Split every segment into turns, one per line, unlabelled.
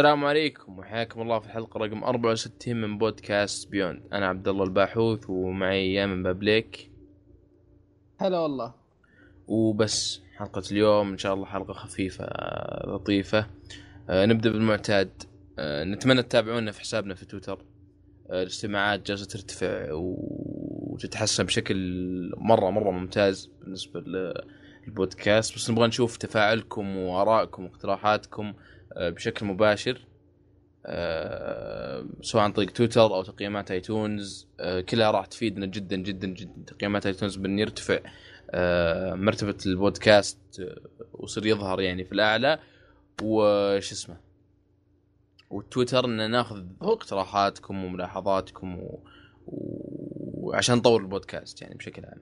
السلام عليكم وحياكم الله في الحلقة رقم 64 من بودكاست بيوند أنا عبد الله الباحوث ومعي يامن بابليك.
هلا والله.
وبس حلقة اليوم إن شاء الله حلقة خفيفة لطيفة. آه، نبدأ بالمعتاد. آه، نتمنى تتابعونا في حسابنا في تويتر. آه، الاستماعات جالسة ترتفع وتتحسن بشكل مرة مرة ممتاز بالنسبة للبودكاست. بس نبغى نشوف تفاعلكم وآرائكم واقتراحاتكم. بشكل مباشر آه، سواء عن طريق تويتر أو تقييمات iTunes آه، كلها راح تفيدنا جدا جدا جدا. تقييمات iTunes بان يرتفع آه، مرتبة البودكاست آه، ويصير يظهر يعني في الأعلى. وش اسمه؟ والتويتر ان ناخذ اقتراحاتكم وملاحظاتكم و... وعشان نطور البودكاست يعني بشكل عام.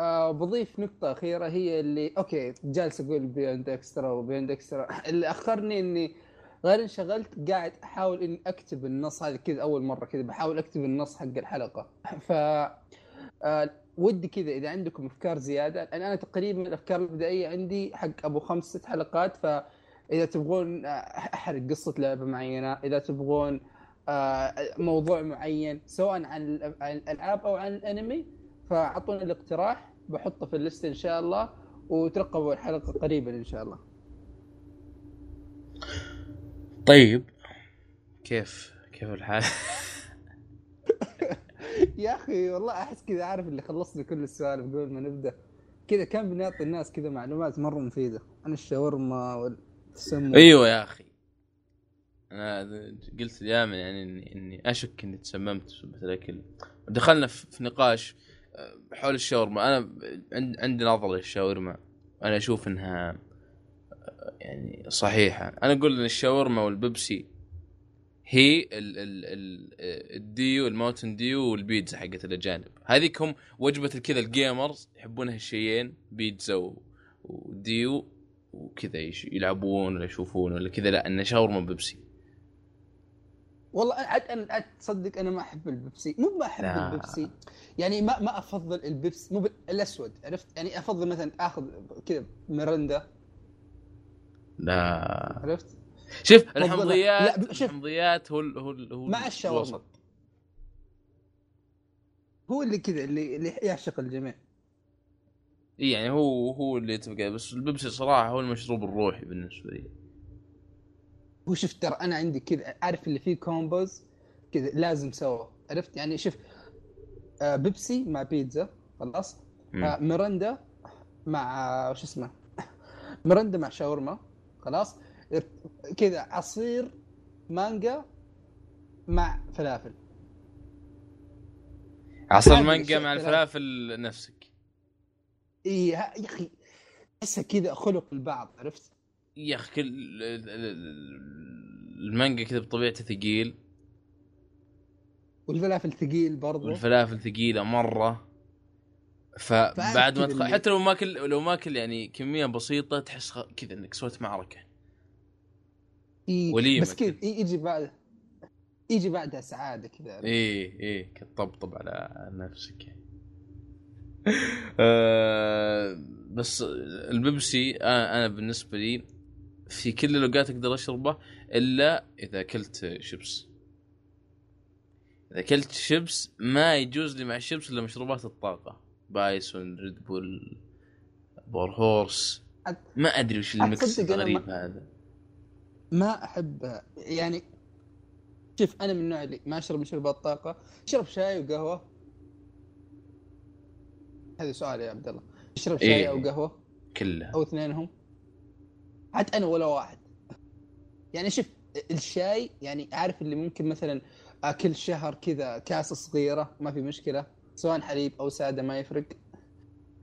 آه بضيف نقطة أخيرة هي اللي okay جالس أقول Beyond Extra و Beyond Extra اللي أخرني إني غير انشغلت قاعد أحاول إني أكتب النص هذا كذا أول مرة كذا بحاول أكتب النص حق الحلقة. ف آه ودي كذا إذا عندكم أفكار زيادة لأن أنا تقريبا الأفكار البدائية عندي حق أبو خمس ست حلقات فإذا تبغون آه، أحرق قصة لعبة معينة إذا تبغون آه، موضوع معين سواء عن الأ- عن الألعاب أو عن الأنمي فأعطوني الاقتراح بحطه في الليست إن شاء الله وترقبوا الحلقة قريبا إن شاء الله.
طيب. كيف؟ كيف الحال؟
يا أخي والله أحس كذا عارف اللي خلصنا كل السوالف قبل ما نبدأ؟ كذا كان بنعطي الناس كذا معلومات مرة مفيدة عن الشاورما والتسمم
أيوه يا أخي. أنا قلت دائما يعني اني إني أشك إني تسممت بسبب الاكل دخلنا في نقاش حول الشاورما أنا عند عندي نظرة للشاورما أنا أشوف إنها يعني صحيحة. أنا أقول إن الشاورما والبيبسي هي ال ال ال ال Dew ال Mountain Dew والبيتزا حقت الأجانب. هذيك هم وجبة كذا ال gamers يحبون هالشيئين بيتزا و Dew وكذا يلعبون ولا يشوفون ولا كذا لا انه شاورما بيبسي
والله عاد أنا عاد تصدق أنا ما أحب البيبسي مو ما أحب
لا.
البيبسي. يعني ما ما أفضل البيبسي مو الأسود عرفت؟ يعني أفضل مثلا آخذ كذا ميرندا
لا.
عرفت؟
شوف
لا،
الحمضيات
ب- شوف.
الحمضيات هو ال- هو ال- هو
مع الشاورما. هو اللي كذا اللي اللي يعشق الجميع.
إي يعني هو هو اللي يتفق بس البيبسي صراحة هو المشروب الروحي بالنسبة لي.
هو شوف ترى أنا عندي كذا عارف اللي فيه combos كذا لازم سوا عرفت؟ يعني شوف آه بيبسي مع بيتزا خلاص. آه ميرندا مع آه، وش اسمه؟ ميرندا مع شاورما خلاص؟ كذا عصير مانجا مع فلافل.
عصير
الشيء
مع. الفلافل نفسك.
اي يا أخي تحسها كذا خلق البعض عرفت؟
يا أخي كل ال- ال- ال- المانجا كذا بطبيعته ثقيل
والفلافل ثقيل برضو
والفلافل ثقيلة مرة فبعد ما تخ... حتى لو ماكل لو ماكل يعني كمية بسيطة تحس. كذا إنك سويت معركة
إيه
وليمة
بس كذا. ي- يجي بعد يجي بعدها سعادة كذا؟
إيه إيه كطبطب على نفسك يعني. آه بس البيبسي أنا أنا بالنسبة لي في كل الاوقات أقدر أشربه إلا إذا أكلت شيبس. إذا أكلت شيبس ما يجوز لي مع الشيبس إلا مشروبات الطاقة. Bison Red Bull Power
Horse.
ما أدري وش
ال mix
الغريب هذا.
ما أحب يعني شوف أنا من النوع اللي ما أشرب مشروبات طاقة. أشرب شاي وقهوة. هذا سؤال يا عبد الله. تشرب شاي
إيه.
أو قهوة؟
كلها
أو اثنينهم؟ عاد أنا ولا واحد. يعني شوف الشاي يعني عارف اللي ممكن مثلا كل شهر كذا كاسة صغيرة ما في مشكلة سواء حليب أو سادة ما يفرق.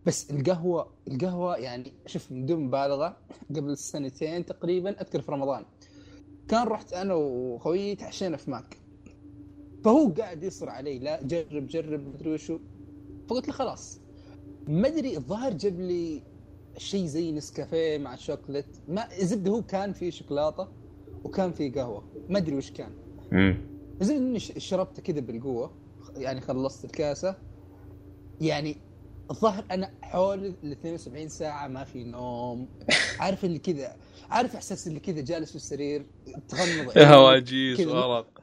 بس القهوة القهوة يعني شوف من دون مبالغه قبل سنتين تقريبا أذكر في رمضان. كان رحت أنا وخويي تعشينا في ماك. فهو قاعد يصر علي لا جرب جرب مدري وشو. فقلت له خلاص. ما أدري الظاهر جاب لي شيء زي نسكافيه مع شوكليت. ما زبدة هو كان فيه شوكولاتة وكان فيه قهوة. ما أدري وش كان.
مم.
زبدة إني شربته كذا بالقوة. يعني خلصت الكاسة. يعني الظاهر أنا حول ال 72 ساعة ما في نوم. عارف اللي كذا عارف إحساس اللي كذا جالس في السرير تغمض
هواجيس. ورق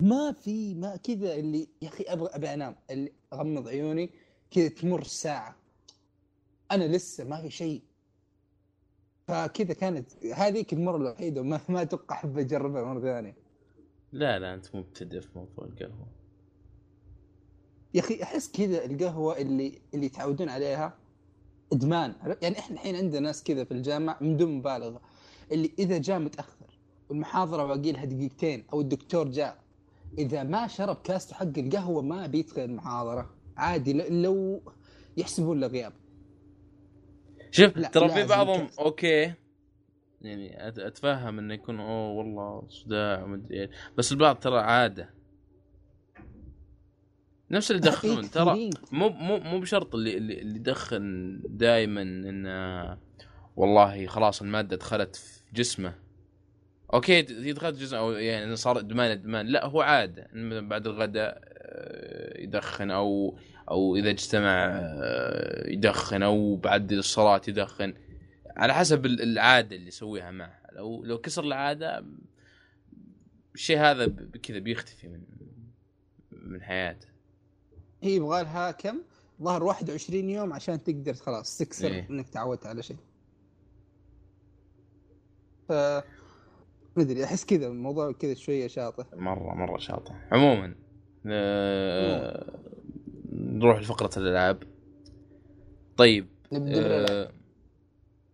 ما في ما كذا اللي يا أخي أبغى ابي أنام. اللي أغمض عيوني كذا تمر ساعة. أنا لسه ما في شيء. فكذا كانت هذيك المرة الوحيدة وما ما أتوقع أحب أجربها مرة ثانية.
لا لا أنت مبتدئ في موضوع القهوة.
يا أخي أحس كذا القهوة اللي اللي يتعودون عليها إدمان. يعني إحنا الحين عندنا ناس كذا في الجامعة من دون مبالغة اللي إذا جاء متأخر والمحاضرة باقي لها دقيقتين أو الدكتور جاء إذا ما شرب كاسته حق القهوة ما بيدخل المحاضرة. عادي لو يحسبون له غياب.
شوف ترى في بعضهم
كاس.
أوكي. يعني أتفهم إنه يكون أوه والله صداع ومدري إيه بس البعض ترى عادة. نفس اللي يدخنون ترى. مو مو مو بشرط اللي اللي, يدخن دائما إنه والله خلاص المادة دخلت في جسمه. أوكي هي دخلت جسمه أو يعني صار ادمان ادمان لا هو عادة. بعد الغداء آه، يدخن أو أو إذا اجتمع آه، يدخن أو بعد الصلاة يدخن على حسب ال- العادة اللي يسويها معه لو لو كسر العادة الشيء هذا كذا بيختفي من من حياته
هي يبغى لها كم؟ ظهر 21 يوم عشان تقدر خلاص تكسر
إيه.
إنك تعودت على شيء. ف ما أدري أحس كذا الموضوع كذا شوية شاطح.
مرة مرة شاطح عموما آه، نروح لفقرة الألعاب. طيب
نبدأ بالألعاب.
آه،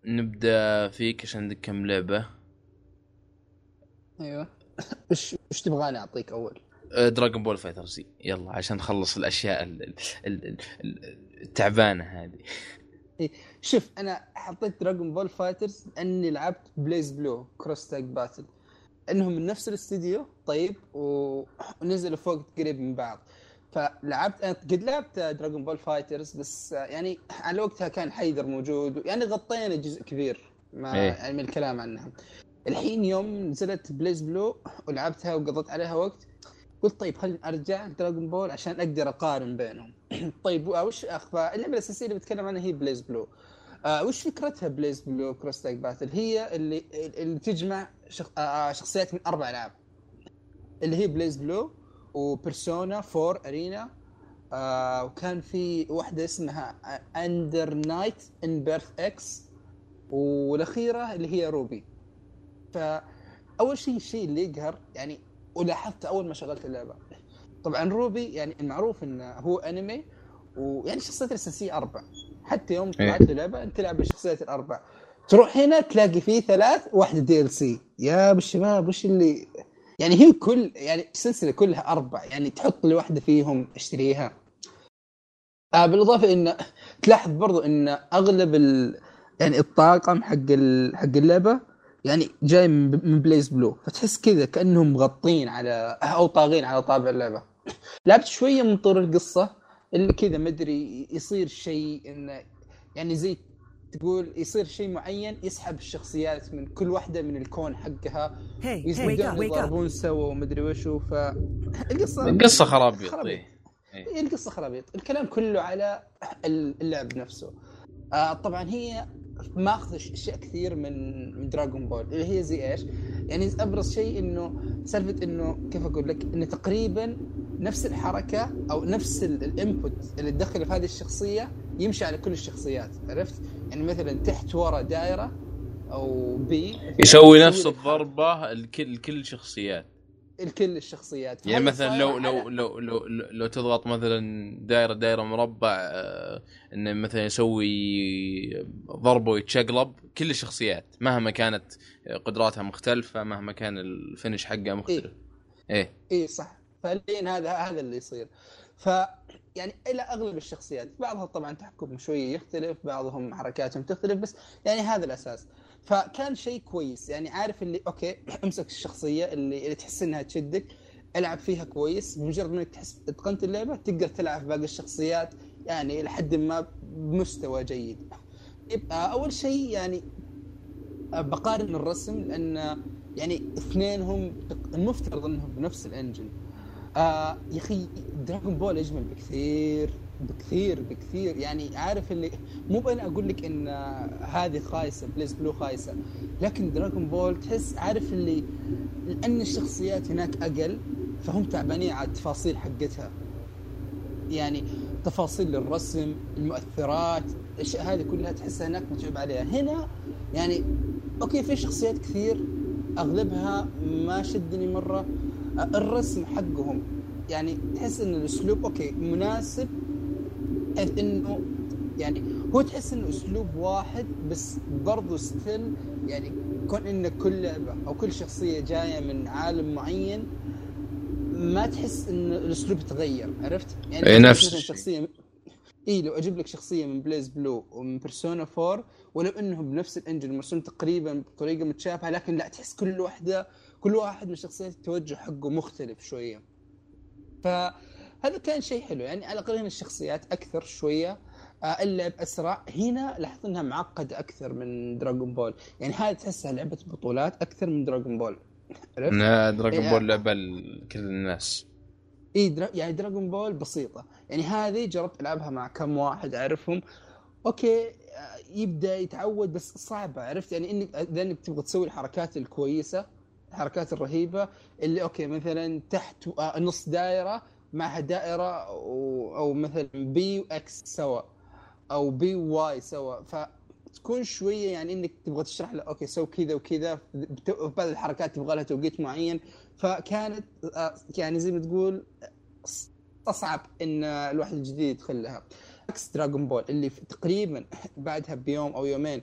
نبدأ فيك عشان عندك كم لعبة؟
أيوه. وش وش تبغاني أعطيك
أول؟ Dragon Ball FighterZ يلا عشان نخلص الأشياء ال- ال- ال- ال- التعبانة هذه.
شوف أنا حطيت Dragon Ball FighterZ لأني لعبت BlazBlue Cross Tag Battle إنهم من نفس الاستديو طيب ونزلوا فوقت قريب من بعض. فلعبت قد لعبت Dragon Ball FighterZ بس يعني على وقتها كان حيدر موجود يعني غطينا جزء كبير ما
إيه.
يعني من الكلام عنها الحين يوم نزلت BlazBlue ولعبتها وقضيت عليها وقت قلت طيب خليني أرجع Dragon Ball عشان أقدر أقارن بينهم. طيب وش اخفى اللعبة الأساسية اللي بتكلم عنها هي BlazBlue آه وش فكرتها BlazBlue Cross Tag Battle هي اللي اللي تجمع شخ... آه شخصيات من أربع ألعاب. اللي هي BlazBlue و Persona 4 Arena آه وكان في واحدة اسمها Under Night In-Birth Ex والأخيرة اللي هي روبي فأول شيء الشيء اللي يقهر يعني ولاحظت أول ما شغلت اللعبة. طبعا روبي يعني المعروف إنه هو انمي ويعني الشخصيات الأساسية أربع حتى يوم
إيه.
طلعت اللعبة أنت تلعب بالشخصيات الاربع تروح هنا تلاقي فيه ثلاث واحدة دي ال سي يا بالشباب وش اللي يعني هي كل يعني السلسله كلها أربع يعني تحط لي واحدة فيهم اشتريها. آه بالإضافة إن تلاحظ برضو إن أغلب ال... يعني الطاقم حق ال... حق اللعبة يعني جاي من بليز بلو فتحس كذا كأنهم مغطين على أو طاغين على طابع اللعبة. لعبت شوية من طور القصة اللي كذا مدري يصير شيء إنه يعني زي تقول يصير شيء معين يسحب الشخصيات من كل واحدة من الكون حقها
up.
يضربون سوا ومدري وشو فالقصة
القصة خرابيط
خرابيط.
إيه.
هي القصة خرابيط الكلام كله على اللعب نفسه آه طبعا هي ماخذ أشياء كثير من من Dragon Ball اللي هي زي إيش؟ يعني أبرز شيء إنه سالفة إنه كيف أقول لك؟ إنه تقريبا نفس الحركة أو نفس ال input اللي تدخله في هذه الشخصية يمشي على كل الشخصيات عرفت؟ يعني مثلا تحت ورا دائرة أو B
يسوي نفس الضربة الكل كل شخصيات
الكل الشخصيات.
يعني مثلا لو
على-
لو لو لو لو تضغط مثلا دائرة دائرة مربع آه، إنه مثلا يسوي ضربة ويتشقلب كل الشخصيات مهما كانت قدراتها مختلفة مهما كان الفينش حقها مختلف. إيه.
اي صح. فالحين هذا هذا اللي يصير. ف يعني إلى أغلب الشخصيات. بعضها طبعا تحكم شوية يختلف بعضهم حركاتهم تختلف بس يعني هذا الأساس. فكان شيء كويس. يعني عارف اللي okay أمسك الشخصية اللي, اللي تحس إنها تشدك ألعب فيها كويس. بمجرد إنك تحس اتقنت اللعبة تقدر تلعب باقي الشخصيات يعني لحد ما بمستوى جيد. يبقى أول شيء يعني بقارن الرسم لأن يعني اثنينهم المفترض إنهم بنفس ال engine. آه يا أخي Dragon Ball أجمل بكثير بكثير بكثير. يعني عارف اللي مو بأنا أقول لك إن هذه خايسة BlazBlue خايسة لكن Dragon Ball تحس عارف اللي لأن الشخصيات هناك أقل فهم تعبانين على التفاصيل حقتها. يعني تفاصيل الرسم المؤثرات الاشياء هذه كلها تحسها هناك متعب عليها. هنا يعني okay في شخصيات كثير أغلبها ما شدني مرة. الرسم حقهم يعني تحس إن الأسلوب okay مناسب بحيث إنه يعني هو تحس إنه أسلوب واحد بس برضه still يعني كون إن كل لعبة أو كل شخصية جاية من عالم معين ما تحس إن الأسلوب تغير عرفت؟ يعني
إي نفس
شخصية إي لو أجيب لك شخصية من BlazBlue ومن Persona 4 ولو إنهم بنفس ال engine مرسوم تقريبا بطريقة متشابهة لكن لا تحس كل واحدة كل واحد من الشخصيات التوجه حقه مختلف شوية. فهذا كان شيء حلو. يعني على الأقل هنا الشخصيات أكثر شوية آه، اللعب اسرع هنا لاحظت إنها معقدة أكثر من Dragon Ball يعني هذه تحسها لعبة بطولات أكثر من Dragon Ball
عرفت؟ Dragon Ball آه. لعبه لكل الناس.
اي درا... يعني Dragon Ball بسيطة. يعني هذه جربت ألعبها مع كم واحد أعرفهم. okay يبدأ يتعود بس صعبة عرفت؟ يعني انك إذا إنك تبغى تسوي الحركات الكويسة الحركات الرهيبة اللي okay مثلا تحت آه، نص دائرة معها دائرة أو مثلا B و X سوا أو B و Y سوا. فتكون شوية يعني إنك تبغى تشرح له okay سوي كذا وكذا بعض الحركات تبغى لها توقيت معين. فكانت آه، يعني زي ما تقول أصعب إن الواحد الجديد يدخل لها عكس Dragon Ball اللي تقريبا بعدها بيوم أو يومين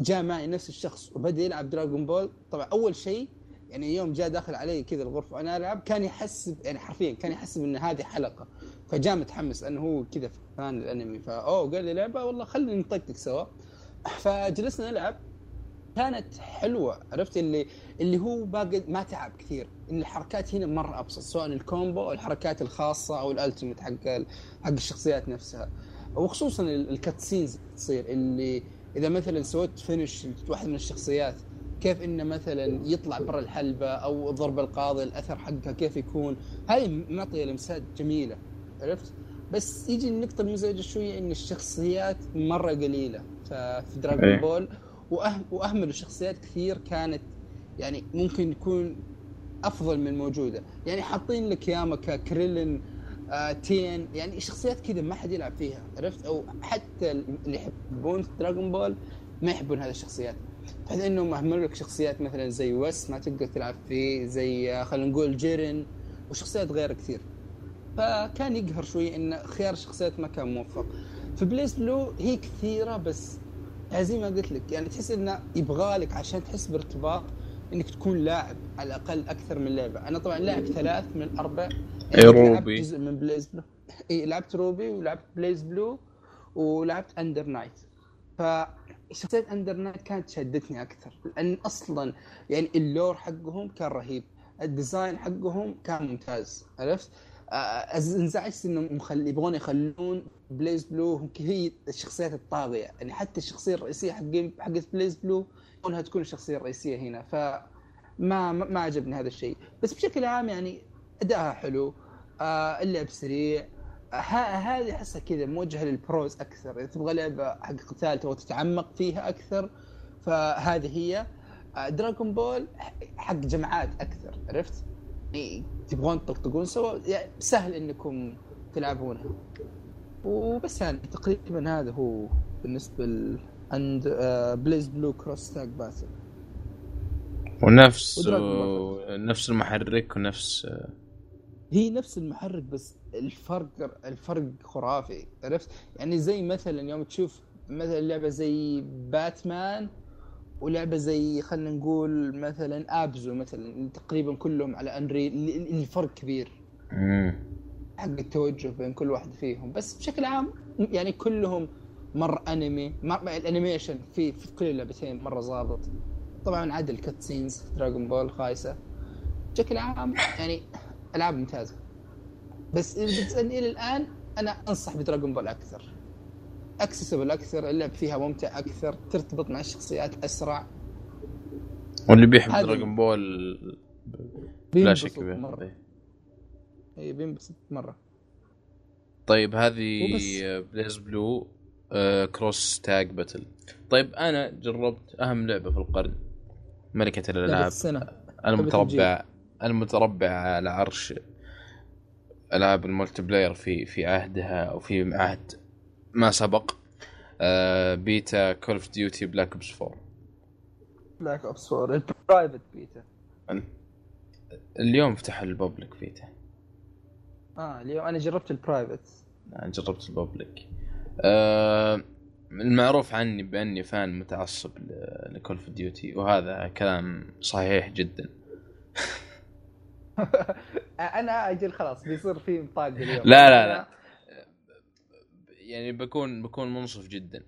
جاء معي نفس الشخص وبدأ يلعب Dragon Ball طبعا أول شيء يعني يوم جاء داخل علي كذا الغرفة وأنا ألعب كان يحسب يعني حرفيا كان يحسب ان هذه حلقة. فجاء متحمس لأنه هو كذا fan الأنمي فأوه قال لي لعبة؟ والله خلينا نطقطق سوا. فجلسنا نلعب. كانت حلوة عرفت؟ اللي اللي هو باقي ما تعب كثير. إن الحركات هنا مرة أبسط سواء ال combo أو الحركات الخاصة أو ال ultimate حق حق الشخصيات نفسها. وخصوصا ال cutscenes تصير اللي إذا مثلا سويت finish واحد من الشخصيات كيف إنه مثلا يطلع برا الحلبة أو ضرب القاضي الأثر حقها كيف يكون؟ هاي معطية لمسات جميلة عرفت؟ بس يجي النقطة المزعجة شوية إن الشخصيات مرة قليلة في Dragon إيه. Ball وأهم وأهمل الشخصيات كثير كانت يعني ممكن يكون أفضل من موجودة. يعني حاطين لك ياما كريلين آه تين يعني شخصيات كذا ما حد يلعب فيها عرفت؟ أو حتى اللي يحبون Dragon Ball ما يحبون هذه الشخصيات. بحيث انهم مهمل لك شخصيات مثلا زي ويس ما تقدر تلعب فيه زي آه، خلينا نقول جيرن وشخصيات غير كثير. فكان يقهر شوي إن خيار الشخصيات ما كان موفق. في BlazBlue هي كثيرة بس زي ما قلت لك يعني تحس إنه يبغالك عشان تحس بارتباط إنك تكون لاعب على الأقل أكثر من لعبة. أنا طبعا لاعب ثلاث من الاربع
يعني RWBY.
جزء من BlazBlue. إي لعبت RWBY ولعبت BlazBlue ولعبت Under Night. ف شخصية Under Night كانت شدتني أكثر لأن أصلا يعني ال lore حقهم كان رهيب ال design حقهم كان ممتاز عرفت؟ انزعجت انهم مخل... يبغون يخلون BlazBlue هي الشخصيات الطاغية يعني حتى الشخصية الرئيسية حق حقت BlazBlue كونها تكون الشخصية الرئيسية هنا ف ما ما عجبني هذا الشيء بس بشكل عام يعني ادائها حلو آه اللعب سريع هذه أحسها كذا موجهة للبروز أكثر. إذا تبغى لعبة حق قتال تبغى تتعمق فيها أكثر فهذه هي. آه دراغون بول حق جماعات أكثر عرفت؟ تبغون تطقطقون سوا يعني سهل إنكم تلعبونها. وبس يعني تقريبا هذا هو بالنسبة ل عند BlazBlue Cross Tag Battle
ونفس و... نفس المحرك ونفس آه،
هي نفس المحرك بس الفرق الفرق خرافي عرفت؟ يعني زي مثلا يوم تشوف مثلا لعبة زي باتمان ولعبة زي خلينا نقول مثلا Abzu مثلا تقريبا كلهم على Unreal الفرق كبير حق التوجه بين كل واحد فيهم. بس بشكل عام يعني كلهم مره أنمي مر ال animation في في كل اللعبتين مرة ظابط. طبعا عدا ال cutscenes Dragon Ball خايسة. بشكل عام يعني ألعاب ممتازة. بس إذا بتسألني إلى الآن أنا أنصح ب Dragon Ball أكثر. accessible أكثر اللعب فيها ممتع أكثر ترتبط مع الشخصيات أسرع.
واللي بيحب Dragon Ball لا شك به
اي بينبسط مرة.
طيب هذه. BlazBlue آه Cross Tag Battle طيب أنا جربت أهم لعبة في القرن ملكة
الألعاب
المتربع المتربع على عرش ألعاب ال multiplayer في في عهدها أو في عهد ما سبق آه beta Call of Duty Black Ops 4
Black Ops 4 ال private beta
اليوم فتح ال public
beta. آه اليوم أنا جربت ال private
أنا جربت ال public. آه المعروف عني بأني fan متعصب ل Call of Duty وهذا كلام صحيح جدا.
أنا أجل خلاص بيصير في نطاق اليوم.
لا لا لا يعني بكون بكون منصف جدا.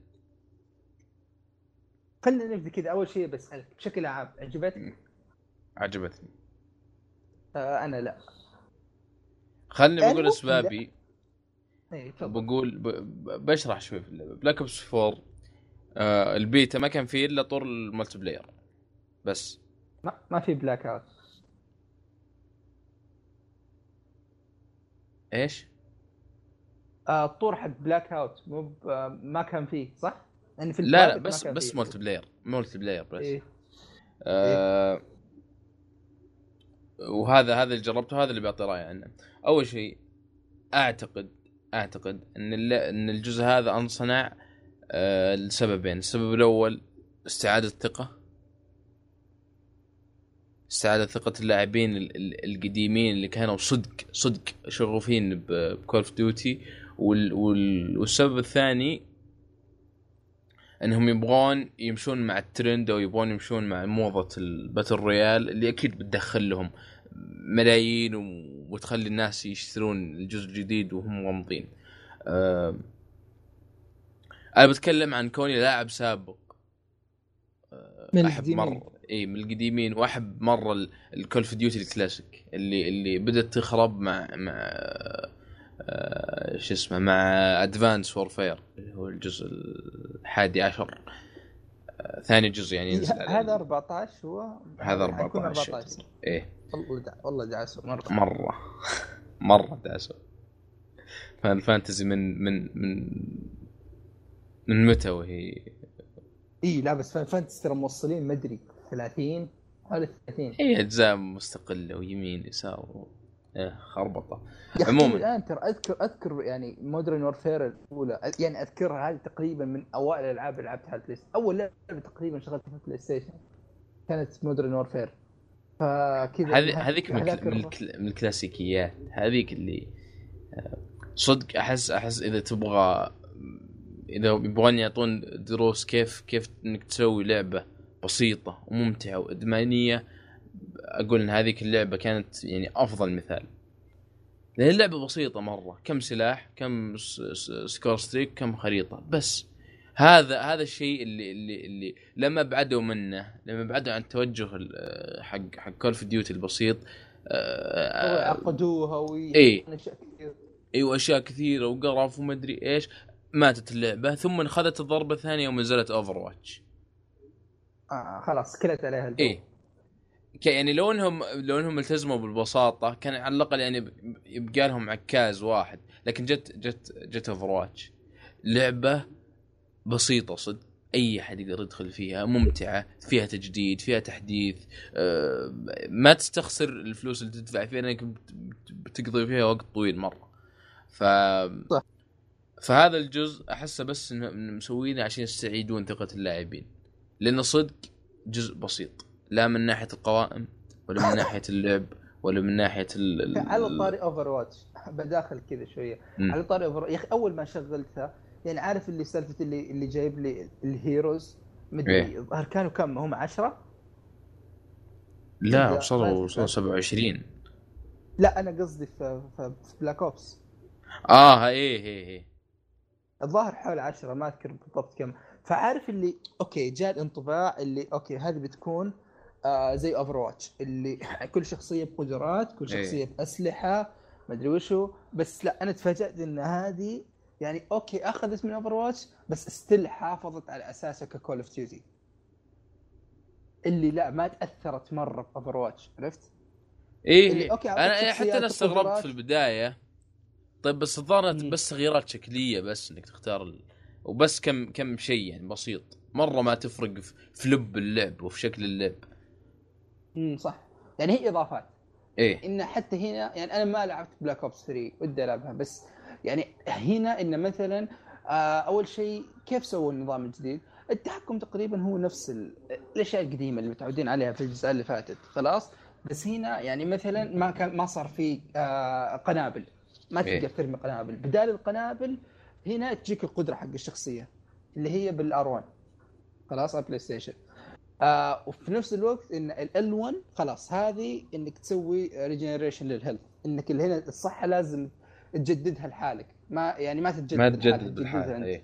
خلينا نبدأ كذا. أول شيء بسألك بشكل عام عجبتك؟
عجبتني.
آه أنا لا.
خلني
يعني
بقول أسبابي.
اي تفضل.
بقول. ب- بشرح شوي في اللعبة. Black Ops 4 آه البيتا ما كان فيه إلا طور ال multiplayer. بس.
ما, ما في Blackout
إيش؟
آه الطور حق Blackout مو آه، ما كان فيه صح؟ يعني في
لا لا بس بس. multiplayer multiplayer بس
إيه.
آه وهذا هذا اللي جربته هذا اللي بعطي رأي عنه أول شيء أعتقد أعتقد إن إن الجزء هذا أنصنع آه لسببين السبب الأول استعادة الثقة استعاده ثقة اللاعبين ال- ال- القديمين اللي كانوا صدق صدق شغوفين ب Call of Duty والسبب الثاني إنهم يبغون يمشون مع الترند أو يبغون يمشون مع موضة ال battle royale اللي أكيد بتدخل لهم ملايين وتخلي الناس يشترون الجزء الجديد وهم غامضين. أه أنا بتكلم عن كوني لاعب سابق
من
أحب
القديمين.
مره إي من القديمين. وأحب مرة ال Call of Duty ال classic اللي اللي بدأت تخرب مع مع آه، شو اسمه مع Advanced Warfare اللي هو الجزء الحادي عشر. آه، ثاني جزء يعني ينزل.
هذا 14 هو؟
هذا
حيكون
14
14
إيه.
والله دع... والله دعسوا مرة.
مرة. مرة دعسوا. Final Fantasy من من من من متى وهي؟
إي لا بس Final Fantasy ترى موصلين ما أدري 30 حوالي 30
هي أجزاء مستقلة ويمين يسار إيه
خربطة.
عموماً.
الآن ترى اذكر أذكر يعني Modern Warfare الأولى يعني أذكرها هذه تقريبا من أوائل الألعاب اللي لعبتها على البلاي أول لعبة تقريبا شغلتها في ال PlayStation كانت Modern Warfare فكذا
هذه هذيك من, الكل- من, الكل- من الكلاسيكيات. هذيك اللي آه، صدق احس أحس إذا تبغى إذا يبغون يعطون دروس كيف كيف إنك تسوي لعبة بسيطة وممتعة وإدمانية أقول إن هذيك اللعبة كانت يعني أفضل مثال. لأن اللعبة بسيطة مرة كم سلاح كم score streak كم خريطة. بس هذا هذا الشيء اللي اللي اللي لما بعدوا منه لما بعدوا عن التوجه ال- حق حق Call of Duty البسيط آه،
عقدوها كثير.
إيوه أشياء كثيرة وقرف ومدري إيش. ماتت اللعبة ثم اخذت الضربة الثانية يوم نزلت Overwatch
آه خلاص كلت عليها الجو.
إيه. ك- يعني لو انهم لو إنهم التزموا بالبساطة كان على الأقل يعني يبقى لهم عكاز واحد. لكن جت جت جت Overwatch لعبة بسيطة صدق. أي أحد يقدر يدخل فيها ممتعة فيها تجديد فيها تحديث آه، ما تستخسر الفلوس اللي تدفع فيها لأنك بت- بت- بتقضي فيها وقت طويل مرة. ف
صح.
فهذا الجزء أحسه بس مسوينه عشان يستعيدون ثقة اللاعبين. لأنه صدق جزء بسيط. لا من ناحية القوائم ولا من ناحية اللعب ولا من ناحية ال ال-
على طاري Overwatch بداخل كذا شوية.
مم.
على طاري Over يا أخي أول ما شغلتها يعني عارف اللي سالفة اللي اللي جايب لي ال heroes؟ مدري
إيه.
الظاهر كانوا كم؟ هم 10
لا وصلوا وصلوا 27
لا. أنا قصدي في, في, في Black Ops
آه إيه إيه إيه.
الظاهر حول 10 ما أذكر بالضبط كم فعارف اللي أوكي جاء الانطباع اللي أوكي هذه بتكون آه زي Overwatch اللي كل شخصية بقدرات كل
إيه.
شخصية بأسلحة ما أدري وشو بس لا أنا تفاجأت إن هذه يعني أوكي أخذت من Overwatch بس still حافظت على أساسها ك Call of Duty اللي لا ما تأثرت مرة ب Overwatch عرفت؟
إيه
إيه. أعطيك
أنا حتى أنا استغربت. في البداية طيب بس الظاهر. بس تغييرات شكلية بس إنك تختار ال... وبس كم كم شيء يعني بسيط. مرة ما تفرق في في لب اللعب وفي شكل اللعب.
امم صح. يعني هي إضافات.
إيه.
إن حتى هنا يعني أنا ما لعبت Black Ops 3 ودي ألعبها بس يعني هنا إن مثلا آه أول شيء كيف سووا النظام الجديد؟ التحكم تقريبا هو نفس ال- الأشياء القديمة اللي متعودين عليها في الجزء اللي فاتت خلاص؟ بس هنا يعني مثلا ما كان ما صار في آه قنابل. ما
إيه.
تقدر ترمي قنابل. بدال القنابل هنا تجيك القدرة حق الشخصية اللي هي بال R1 خلاص على PlayStation آه وفي نفس الوقت إن ال L1 خلاص هذه إنك تسوي regeneration لل health. إنك اللي هنا الصحة لازم تجددها لحالك. ما يعني ما تتجدد
ما
لحالك،
تجدد. إيه.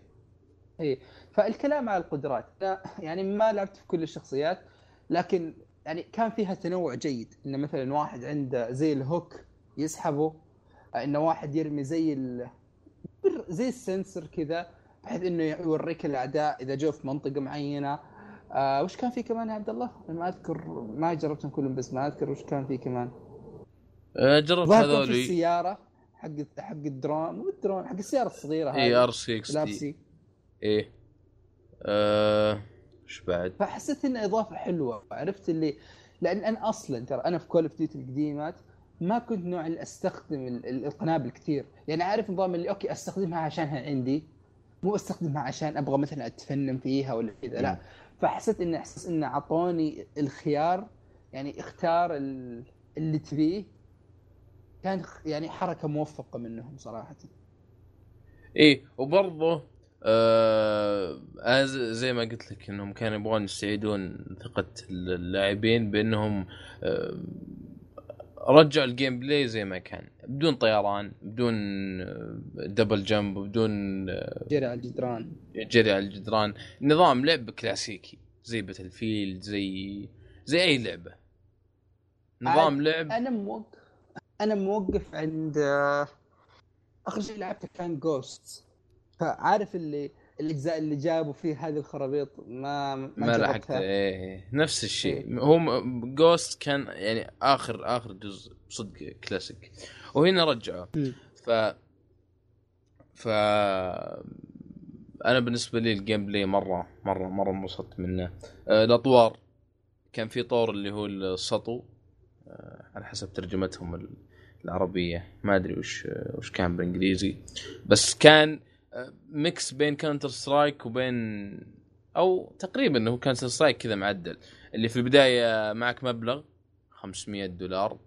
اي فالكلام على القدرات. يعني ما لعبت في كل الشخصيات لكن يعني كان فيها تنوع جيد. إن مثلا واحد عنده زي ال hook يسحبه ان واحد يرمي زي ال... زي ال sensor كذا بحيث إنه يوريك الأعداء إذا جو في منطقة معينة. آه وش كان في كمان يا عبد الله؟ ما أذكر ما جربتهم كلهم بس ما أذكر وش كان في كمان.
آه، جربت
كان في السيارة حق حق الدرون مو الدرون حق السيارة الصغيرة هذه.
RC-XD
لابسي
إيه. آه، إيش بعد؟
فحسيت انها إضافة حلوة عرفت اللي لأن أنا أصلا ترى أنا في Call of Duty القديمات ما كنت نوع اللي أستخدم ال- ال- القنابل كثير يعني عارف نظام اللي أوكي أستخدمها عشانها عندي مو أستخدمها عشان أبغى مثلا أتفنن فيها ولا كذا لا. فحسيت ان احساس إنه أعطوني الخيار يعني اختار ال- اللي تبيه. كان يعني حركة موفقة منهم صراحة.
إيه وبرضه آه زي ما قلت لك إنهم كانوا يبغون يستعيدون ثقة اللاعبين بأنهم آه رجعوا ال gameplay زي ما كان بدون طيران بدون آه، double jump بدون آه،
جري على الجدران.
جري على الجدران. نظام لعب كلاسيكي زي Battlefield زي زي أي لعبة. نظام لعب
أنا موقف أنا موقف عند آه، آخر شيء لعبته كان Ghost فعارف اللي الأجزاء اللي جابوا فيه هذه الخرابيط ما ما,
ما لحقت.
جربتها.
إيه نفس الشيء.
إيه.
هو Ghost كان يعني اخر آخر جزء صدق كلاسيك وهنا
مم.
ف ف أنا بالنسبة لي ال gameplay مره مره مرة انبسطت منه. آه، الأطوار. كان في طور اللي هو السطو. آه، على حسب ترجمتهم ال- العربية. ما أدري وش وش كان بالإنجليزي. بس كان آه، mix بين Counter-Strike وبين أو تقريبا هو Counter-Strike كذا معدل. اللي في البداية معك مبلغ 500 دولار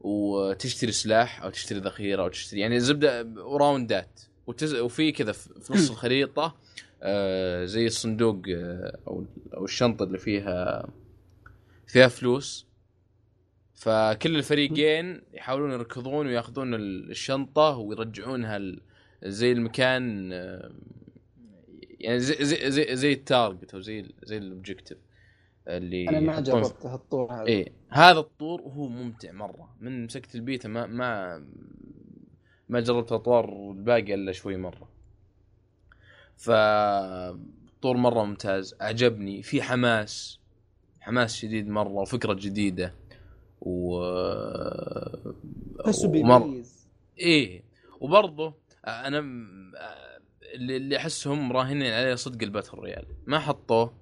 وتشتري سلاح أو تشتري ذخيرة أو تشتري يعني زبدة وراوندات وتز... وفي كذا في نص الخريطة آه زي الصندوق آه أو أو الشنطة اللي فيها فيها فلوس. فكل الفريقين يحاولون يركضون وياخذون ال- الشنطة ويرجعونها ال- زي المكان آه، يعني زي زي زي, زي ال target أو زي زي ال objective اللي
أنا ما جربت هالطور هذا.
إيه هذا الطور وهو ممتع مرة. من مسكت البيتا ما ما ما جربت أطوار الباقي إلا شوي مرة. ف طور مرة ممتاز أعجبني. في حماس حماس شديد مرة وفكرة جديدة. و ومر-
بيميز.
إيه وبرضه أنا م- اللي أحسهم مراهنين عليه صدق الباتل ريال ما حطوه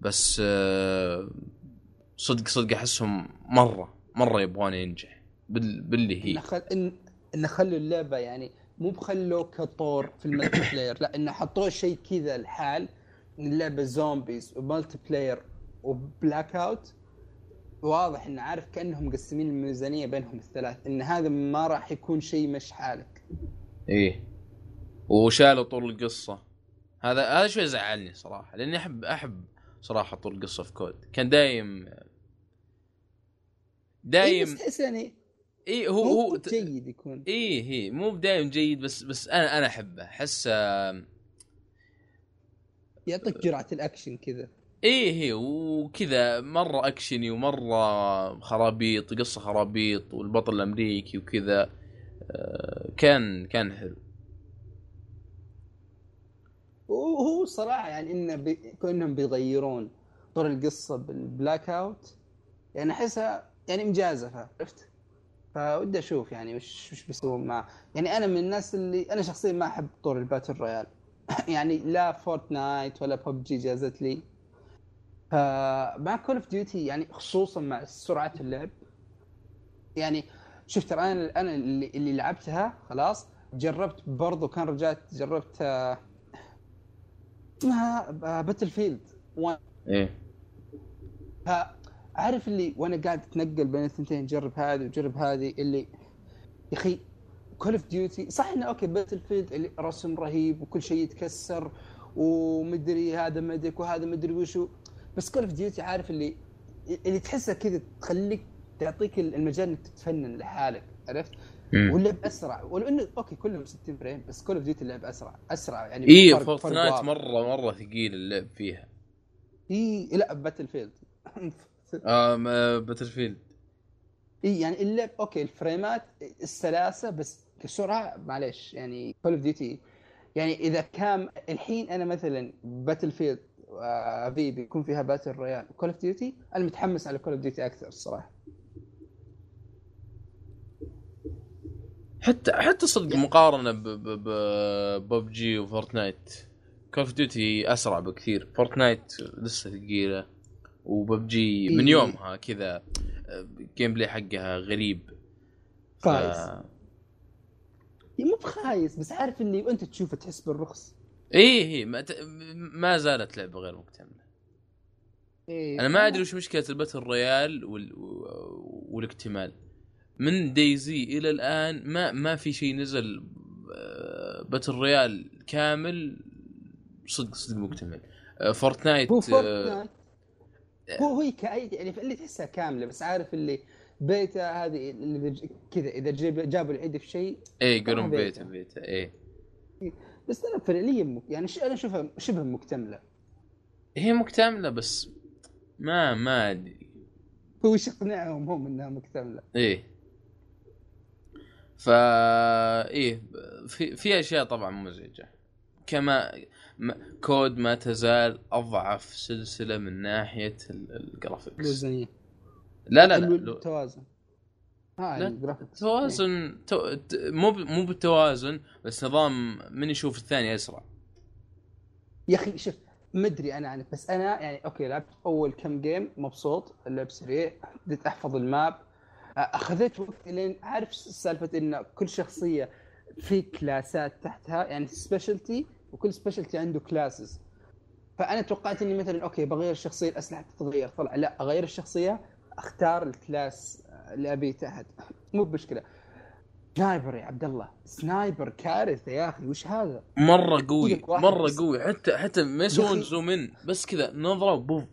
بس آه، صدق صدق أحسهم مره مرة يبغون ينجح. بال باللي هي.
خل... ان خلوا اللعبة يعني مو بخلوه كطور في ال multiplayer لا إنه حطوه شيء كذا الحال اللعبة Zombies و multiplayer و Blackout واضح إنه عارف كأنهم مقسمين الميزانية بينهم الثلاث إن هذا ما راح يكون شيء مش حالك.
إيه. وشالوا طور القصة. هذا هذا شوي زعلني صراحة لأني أحب أحب صراحة طور القصة في COD. كان دايم
إيه
دايم
بس تحس يعني
إيه هو
هو جيد يكون.
إيه هي مو بدايم جيد بس بس أنا أنا أحبه. أحس آه،
يعطيك جرعة الأكشن كذا.
إيه هي وكذا مرة أكشني ومرة خرابيط قصة خرابيط والبطل الأمريكي وكذا. كان كان حلو.
وهو صراحة يعني إنه بي... كأنهم بيغيرون طور القصة بال Blackout. يعني أحسها يعني مجازفه عرفت؟ فودي أشوف يعني وش وش بيسوون معه. يعني أنا من الناس اللي أنا شخصيا ما أحب طور ال Battle Royale. يعني لا Fortnite ولا ببجي جازت لي. فمع Call of Duty يعني خصوصا مع سرعة اللعب. يعني شوف ترى أنا أنا اللي, اللي لعبتها خلاص جربت برضو كان رجعت جربت آه، اسمها Battlefield 1
إيه.
فعارف اللي وأنا قاعد أتنقل بين الثنتين جرب هذه وجرب هذه اللي يا أخي Call of Duty صح إنه okay Battlefield اللي رسم رهيب وكل شيء يتكسر ومدري هذا مدك وهذا مدري وشو بس Call of Duty عارف اللي اللي تحسها كذا تخليك تعطيك المجال إنك تتفنن لحالك عرفت؟ واللعب اسرع ولو انه okay كلهم 60 frame بس Call of Duty اللعب أسرع أسرع يعني
اي Fortnite مرة مرة ثقيل اللعب فيها.
إي لا باتل فيلد
آه باتل فيلد
إي يعني اللعب okay الفريمات السلاسة بس كسرعة معليش يعني Call of Duty يعني إذا كان الحين أنا مثلا Battlefield في بيكون فيها Battle Royale Call of Duty أنا متحمس على Call of Duty أكثر الصراحه
حتى حتى صدق مقارنة PUBG و Fortnite. Call of Duty أسرع بكثير. Fortnite لسه ثقيلة. وببجي من إيه. يومها كذا ال gameplay حقها غريب.
خايس. ف... مو بخايس بس عارف اللي وأنت تشوفه تحس بالرخص.
إيه إيه ما, ت... ما زالت لعبة غير مكتملة. إيه أنا ما أدري وش مشكلة ال Battle Royale وال... والاكتمال. من DayZ إلى الآن ما ما في شيء نزل Battle آه، Royale كامل صدق صدق مكتمل. Fortnite
هو Fortnite هو هو كأي يعني اللي تحسها كاملة بس عارف اللي بيتا هذه اللي كذا إذا جابوا العيد في شيء
اي يقولون beta. beta اي
بس أنا فعليا. يعني أنا أشوفها شبه مكتملة.
هي مكتملة بس ما ما أدري.
هو إيش يقنعهم هم إنها مكتملة.
إيه. فا إيه في في أشياء طبعا مزعجة. كما COD ما تزال أضعف سلسلة من ناحية الجرافيكس لا لا لا
التوازن
ها الجرافيكس توازن تو... مو ب... مو بالتوازن بس نظام من يشوف الثاني أسرع.
يا أخي شوف مدري أنا عنك بس أنا يعني okay لعبت أول كم game مبسوط اللعب سريع بديت أحفظ ال map. أخذت وقت لين عارف سالفة إن كل شخصية في كلاسات تحتها يعني specialty وكل specialty عنده classes فأنا توقعت إني مثلا okay بغير الشخصية الاسلحه تتغير. طلع لا أغير الشخصية أختار ال class اللي ابيه تحت مو بمشكلة. sniper يا عبد الله. sniper كارثة يا أخي. وش هذا؟
مرة قوي مرة قوي. حتى حتى ما يسوون zoom in بس كذا نظرة بوف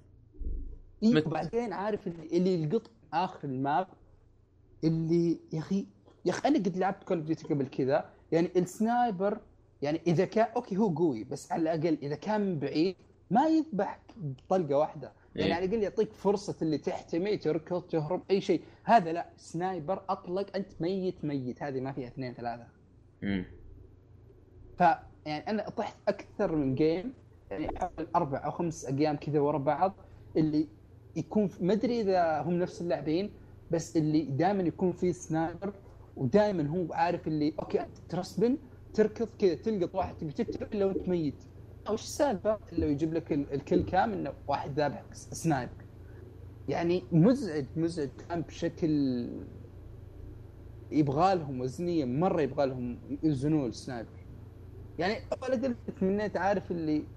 إيه وبعدين عارف اللي, اللي يلقط آخر ال map اللي يا أخي يا أخي أنا قد لعبت Call of قبل كذا يعني ال sniper يعني إذا كان okay هو قوي بس على الأقل إذا كان من بعيد ما يذبحك بطلقه واحدة. يعني إيه؟ على الأقل يعطيك فرصة اللي تحتمي تركض تهرب أي شيء. هذا لا sniper أطلق أنت ميت ميت. هذه ما فيها اثنين ثلاثة. امم ف يعني أنا طحت أكثر من game يعني حوالي أربع أو خمس أيام كذا ورا بعض اللي يكون ما أدري إذا هم نفس اللاعبين بس اللي دائما يكون في sniper ودائما هو عارف اللي okay انت ت respawn تركض كذا تلقط واحد تبي تقتله الا وانت ميت. وش السالفة؟ الا يجيب لك ال kill cam إنه واحد ذابحك snipe يعني مزعج مزعج. كان بشكل يبغى لهم وزنية مرة يبغى لهم يوزنون ال sniper يعني أول قلت تمنيت عارف اللي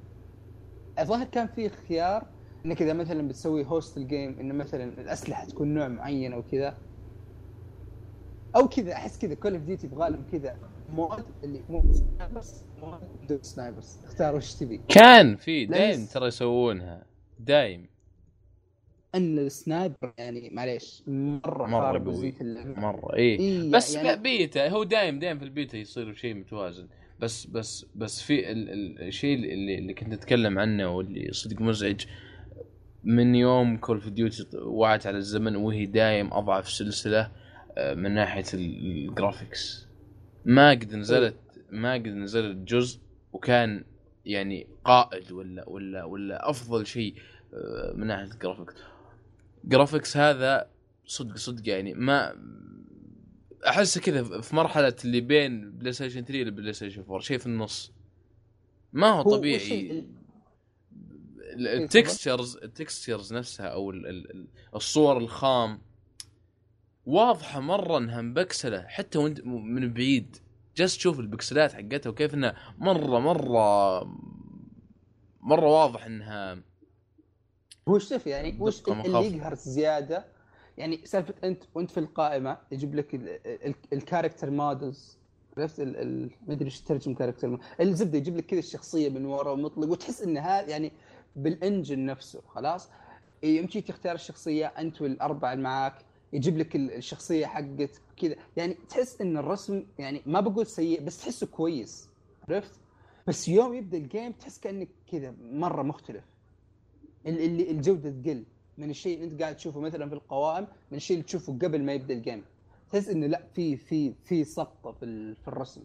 الظاهر كان في خيار إنك إذا مثلا بتسوي host ال game إنه مثلا الأسلحة تكون نوع معين أو كذا أو كذا أحس كذا Call of Duty يبغى لهم كذا mode اللي مو snipers mode snipers اختار وش تبي.
كان في دايم ترى يسوونها. دايم.
إن ال sniper يعني معليش مرة
مرة قوي. مرة اي إيه بس يعني بيتا هو دايم دايم في البيتا يصير شيء متوازن. بس بس بس في الشيء اللي اللي كنت أتكلم عنه واللي صدق مزعج من يوم Call of Duty وعت على الزمن وهي دايم أضعف سلسلة آه، من ناحية ال graphics ما قد نزلت ما قد نزلت جزء وكان يعني قائد ولا ولا ولا أفضل شيء آه، من ناحية ال graphics graphics هذا صدق صدق يعني ما أحس كذا في مرحلة اللي بين بلاي ستيشن 3 لبلاي ستيشن 4 شيء في النص. ما هو
هو
طبيعي.
ال
textures ال textures نفسها أو ال- ال- ال- الصور الخام واضحة مرة إنها مبكسلة حتى وأنت من بعيد. جالس تشوف البكسلات حقتها وكيف إنها مره مره مرة واضح إنها
هو شوف يعني وش اللي. يقهر زيادة. يعني سالفة أنت وأنت في القائمة يجيب لك ال- ال- ال character models عرفت؟ ما أدري إيش ترجم character الزبدة يجيب لك كذا الشخصية من ورا ومطلق وتحس ان هذا يعني بال engine نفسه خلاص؟ يمشي تختار الشخصية أنت والأربعة اللي معاك يجيب لك ال- الشخصية حقت كذا. يعني تحس إن الرسم يعني ما بقول سيء بس تحسه كويس. عرفت؟ بس يوم يبدأ الجيم تحس كأنك كذا مرة مختلف. ال- اللي الجودة تقل من الشيء اللي أنت قاعد تشوفه مثلا في القوائم من الشيء اللي تشوفه قبل ما يبدأ الجيم تحس إنه لا في في في سقطة في في الرسم.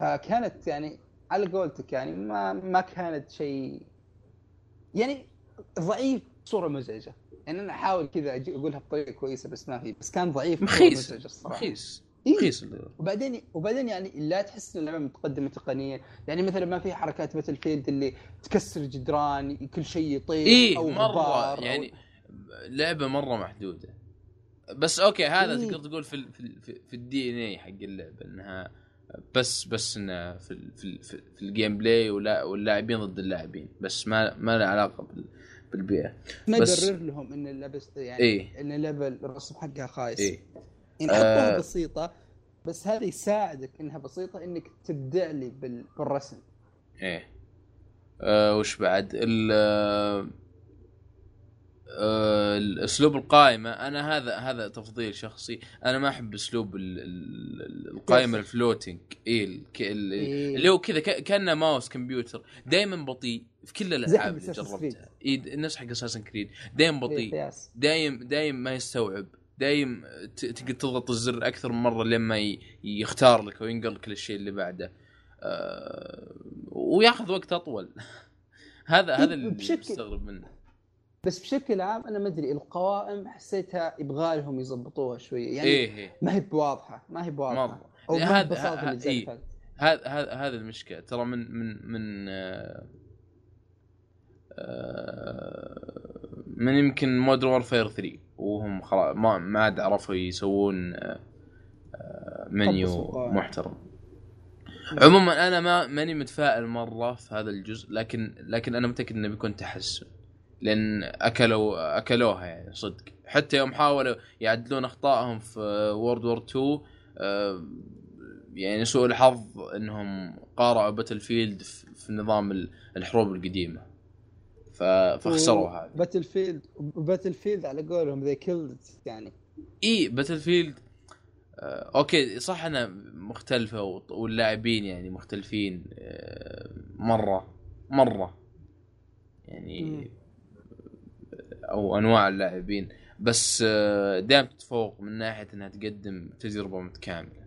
فكانت يعني على قولتك يعني ما ما كانت شيء يعني ضعيف بصوره مزعجة. يعني أنا أحاول كذا أقولها بطريقة كويسة بس ما في. بس كان ضعيف
مخيس. مخيس.
إيه.
مخيس ال-
وبعدين وبعدين يعني لا تحس ان اللعبه متقدمة تقنيا. يعني مثلا ما في حركات مثل فيلد اللي تكسر جدران كل شيء يطير إيه
أو
مرة. أو-
يعني لعبة مرة محدودة. بس okay هذا
إيه.
تقدر تقول في ال- في ال- في- في ال DNA حق اللعبة إنها بس بس انها في ال- في ال- في, ال gameplay واللاعبين ضد اللاعبين. بس ما ما له علاقة بال- بالبيئة.
ما
بس-
يبرر لهم إن اللعبه يعني
إيه.
إن اللعبه الرسم حقها خايس.
إيه.
يعني حطوها
آه.
بسيطة بس هذا يساعدك إنها بسيطة إنك تبدع لي بال- بالرسم.
إيه. آه وش بعد؟ ال آه الأسلوب القائمة. أنا هذا هذا تفضيل شخصي. أنا ما أحب أسلوب ال- ال- القائمة؟ ال floating إي
إيه.
اللي هو كذا كأنه ماوس كمبيوتر. دائما بطيء في كل
الألعاب
اللي جربتها. إي نفس حق اساسن كريد دائما
إيه،
بطيء. دايم دايم ما يستوعب. دايم تقدر تضغط الزر أكثر من مرة لما يختار لك وينقل لك للشيء اللي بعده. آه وياخذ وقت أطول. هذا هذا اللي
بشكل-
مستغرب منه.
بس بشكل عام أنا ما أدري القوائم حسيتها يبغى لهم يظبطوها شوية. يعني
إيه إيه.
ما هي بواضحة ما هي
بواضحة.
أو ما
هذا-
هي
ببساطة
اللي
إيه. هذا هذا هذا المشكلة. ترى من من من آه، من يمكن مودرن وورفير 3 وهم خلاص ما ما عاد عرفوا يسوون آه، منيو
القوائم.
محترم. عموما أنا ما ماني متفائل مرة في هذا الجزء لكن لكن أنا متأكد إنه بيكون تحسن. لأن اكلوا أكلوها يعني صدق. حتى يوم حاولوا يعدلون أخطائهم في World War 2 آه، يعني سوء الحظ إنهم قارعوا باتل فيلد في نظام ال- الحروب القديمة. فخسروا هذا
باتل فيلد باتل فيلد على قولهم they killed يعني.
إي باتل فيلد آه، okay صح إنها مختلفة واللاعبين يعني مختلفين آه، مره مرة. يعني. أو أنواع اللاعبين. بس آه، دائما تتفوق من ناحية إنها تقدم تجربة متكاملة.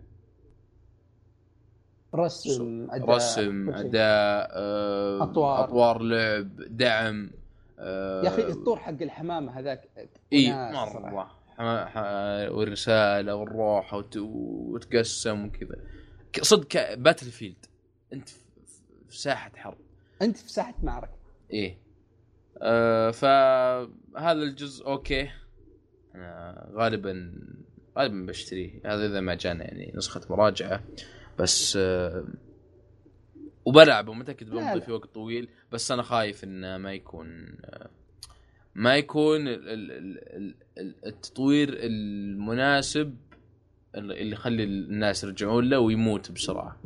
رسم أداء
رسم. أداء آه،
أطوار.
أطوار لعب دعم آه،
يا أخي الطور حق الحمامة هذاك
إي. مرة والرسالة والروح وت- وتقسم وكذا. صدق باتل فيلد أنت في في ساحة حرب.
أنت في ساحة معركة.
إيه آه فهذا الجزء okay. أنا غالبا غالبا بشتريه. هذا إذا ما جانا يعني نسخة مراجعة. بس آه وبلعبه متاكد بمضي
لا.
في وقت طويل. بس أنا خايف انه ما يكون آه ما يكون ال- ال- ال- ال- التطوير المناسب اللي اللي يخلي الناس يرجعون له ويموت بسرعة.